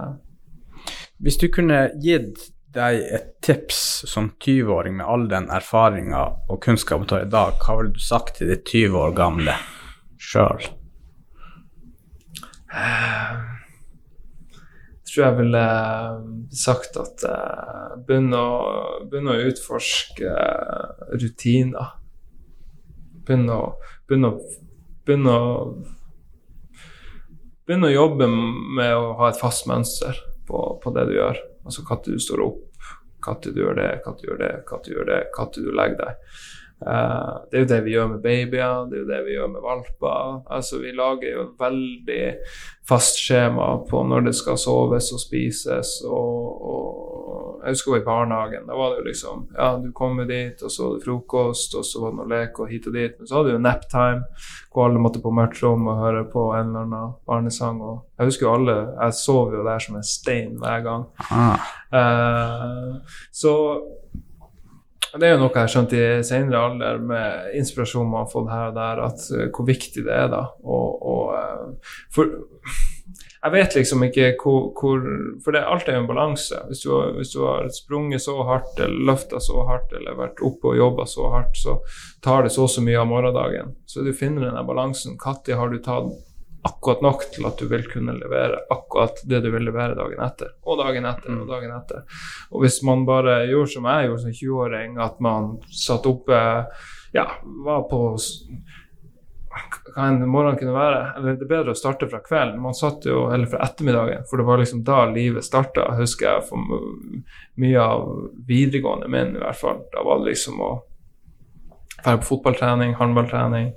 hvis du kunne gitt deg et tips som 20-åring med all den erfaringa og kunnskapen du har i dag, hva ville du sagt til ditt 20 år gamle sjøl? Jeg tror jeg ville eh, sagt at begynne å, å utforske uh, rutiner. Begynne å, begynne å, begynne å Begynn å jobbe med å ha et fast mønster på, på det du gjør. Altså når du står opp, når du gjør det, når du gjør det, når du gjør det, når du legger deg. Uh, det er jo det vi gjør med babyer, det er jo det vi gjør med valper. Altså Vi lager jo veldig fast skjema på når det skal soves og spises. Og, og Jeg husker i barnehagen. Da var det jo liksom Ja, du kommer dit, og så var det frokost, og så var det noe lek og hit og dit. Men så hadde du jo naptime, hvor alle måtte på mørkt rom og høre på en eller annen barnesang. Og jeg husker jo alle Jeg sov jo der som en stein hver gang. Ah. Uh, så det er jo noe jeg har skjønt i senere alder, med inspirasjon man har fått her og der, at uh, hvor viktig det er, da. Og, og uh, for jeg vet liksom ikke hvor, hvor For det, alt er jo en balanse. Hvis hvis du har sprunget så hardt eller løfta så hardt eller vært oppe og jobba så hardt, så tar det så og så mye av morgendagen. Så du finner den balansen. Når har du tatt akkurat nok til at du vil kunne levere akkurat det du vil levere dagen etter, og dagen etter og mm. dagen etter. Og hvis man bare gjorde som jeg gjorde som 20-åring, at man satt oppe Ja, var på hva enn morgenen kunne være. Eller det er bedre å starte fra kvelden. Man satt jo, eller fra ettermiddagen, for det var liksom da livet starta, husker jeg, for mye av videregående min i hvert fall. Da var det liksom å være på fotballtrening, håndballtrening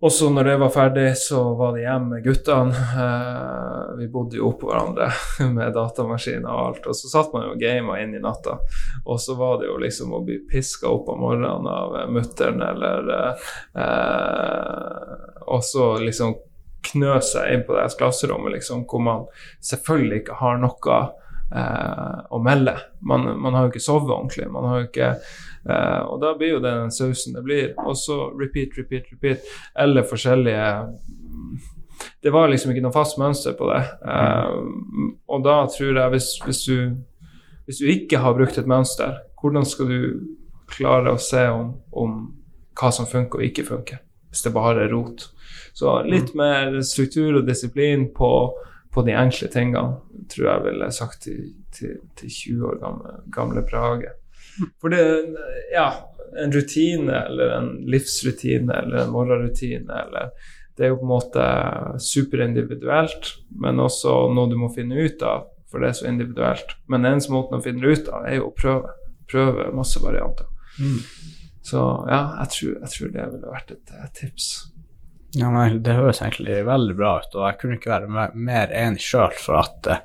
og så når det var ferdig, så var det hjem med guttene. Eh, vi bodde jo oppå hverandre med datamaskiner og alt. Og så satt man jo og gama inn i natta. Og så var det jo liksom å bli piska opp om morgenen av mutter'n eller eh, Og så liksom knø seg inn på det klasserommet liksom, hvor man selvfølgelig ikke har noe eh, å melde. Man, man, har jo ikke sovet ordentlig. Man har jo ikke Uh, og da blir jo det den sausen det blir. Og så repeat, repeat, repeat. Eller forskjellige Det var liksom ikke noe fast mønster på det. Eh, og da tror jeg, hvis, hvis, du, hvis, du, ikke har brukt et mønster, hvordan skal du klare å se om, om hva som funker og ikke funker? Hvis det bare er rot. Så litt mm. mer struktur og disiplin på, på de enkle tingene, tror jeg ville sagt til, til, til 20 år gamle, gamle Brage. For det Ja, en rutine eller en livsrutine eller en morgenrutine eller Det er jo på en måte superindividuelt, men også noe du må finne ut av, for det er så individuelt. Men den eneste måten å finne det ut av, er jo å prøve. Prøve masse varianter. Så ja, jeg tror, jeg tror det ville vært et, tips. Ja, men Det høres egentlig veldig bra ut, og jeg kunne ikke være mer, mer enig sjøl, for at eh,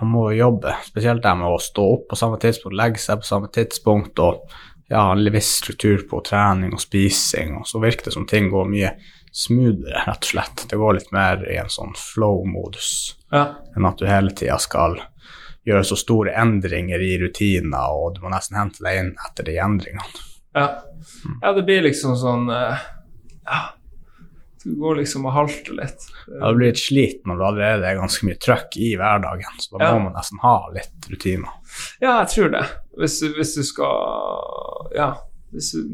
man må jo jobbe, spesielt det med å stå opp på samme tidspunkt, legge seg på samme tidspunkt og ja, ha en viss struktur på trening og spising, og så virker det som ting går mye smoothere, rett og slett. Det går litt mer i en sånn flow-modus Ja. enn at du hele tida skal gjøre så store endringer i rutiner, og du må nesten hente deg inn etter de endringene. Ja. ja, det blir liksom sånn eh, Ja, du går liksom og halter litt. Ja, du blir litt slit når det allerede er ganske mye trøkk i hverdagen, så da Ja. må man nesten ha litt rutiner. Ja, jeg tror det. Hvis, hvis du skal Ja, hvis du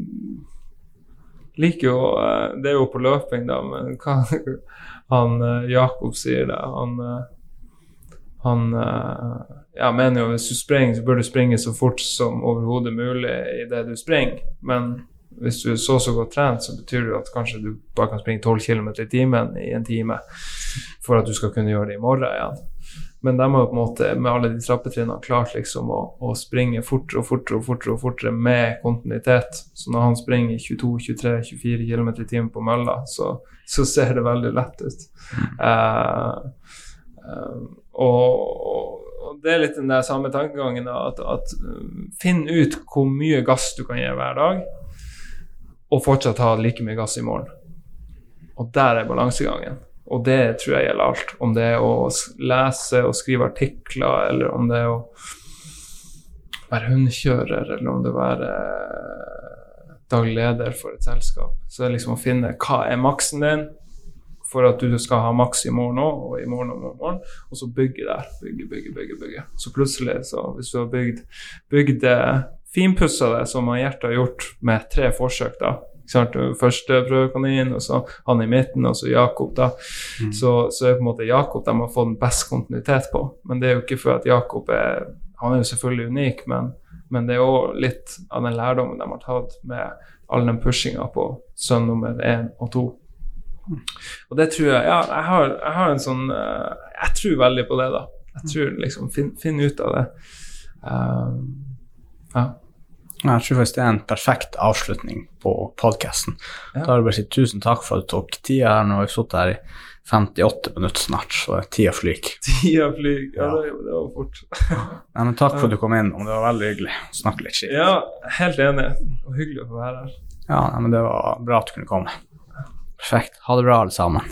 liker jo eh, Det er jo på løping, da, men hva han eh, Jakob sier det Han, eh, han ja, mener jo hvis du springer, så bør du springe så fort som overhodet mulig i det du springer. Men hvis du er så så godt trent, så betyr det at kanskje du bare kan springe 12 km i timen i en time for at du skal kunne gjøre det i morgen igjen. Men de har på en måte med alle de trappetrinnene klart liksom å, å springe fortere og fortere og fortere og fortere med kontinuitet. Så når han springer 22-23-24 km i timen på mølla, så, så ser det veldig lett ut. Uh, uh, og, det er litt den der samme tankegangen at, at um, finn ut hvor mye gass du kan gi hver dag, og fortsatt ha like mye gass i morgen. Og der er balansegangen. Og det tror jeg gjelder alt. Om det er å lese og skrive artikler, eller om det er å være hundekjører, eller om det er å være eh, daglig leder for et selskap. Så det er liksom å finne hva er maksen din for at du skal ha maks i morgen òg, og i morgen og i morgen, og så bygge der. Bygge, bygge, bygge. bygge. Så plutselig, så hvis du har bygd, bygd det, finpussa det, som Gjert har gjort med tre forsøk, da? Første prøvekanin, og så han i midten, og så Jakob, da. Så, så er på en måte Jakob de har fått best kontinuitet på. Men det er jo ikke for at Jakob er Han er jo selvfølgelig unik, men, men det er òg litt av den lærdommen de har tatt med all den pushinga på sønn nummer én og to. Og det tror jeg Ja, jeg har, jeg har en sånn eh, Jeg tror veldig på det, da. Jeg tror liksom Finn, finn ut av det. Um, ja. Jeg tror faktisk det er en perfekt avslutning på podkasten. Ja. Da vil jeg bare si tusen takk for at du tok tida her. Nå har vi sittet her i 58 minutter snart, så tida flyr. Tida flyr. Ja, Ja. det, var fort. Nei, men takk for at du kom inn, og det var veldig hyggelig å snakke litt skitt. Ja, helt enig. Og hyggelig å få være her. Ja, nei, men det var bra at du kunne komme. Perfekt. Ha det bra, alle sammen.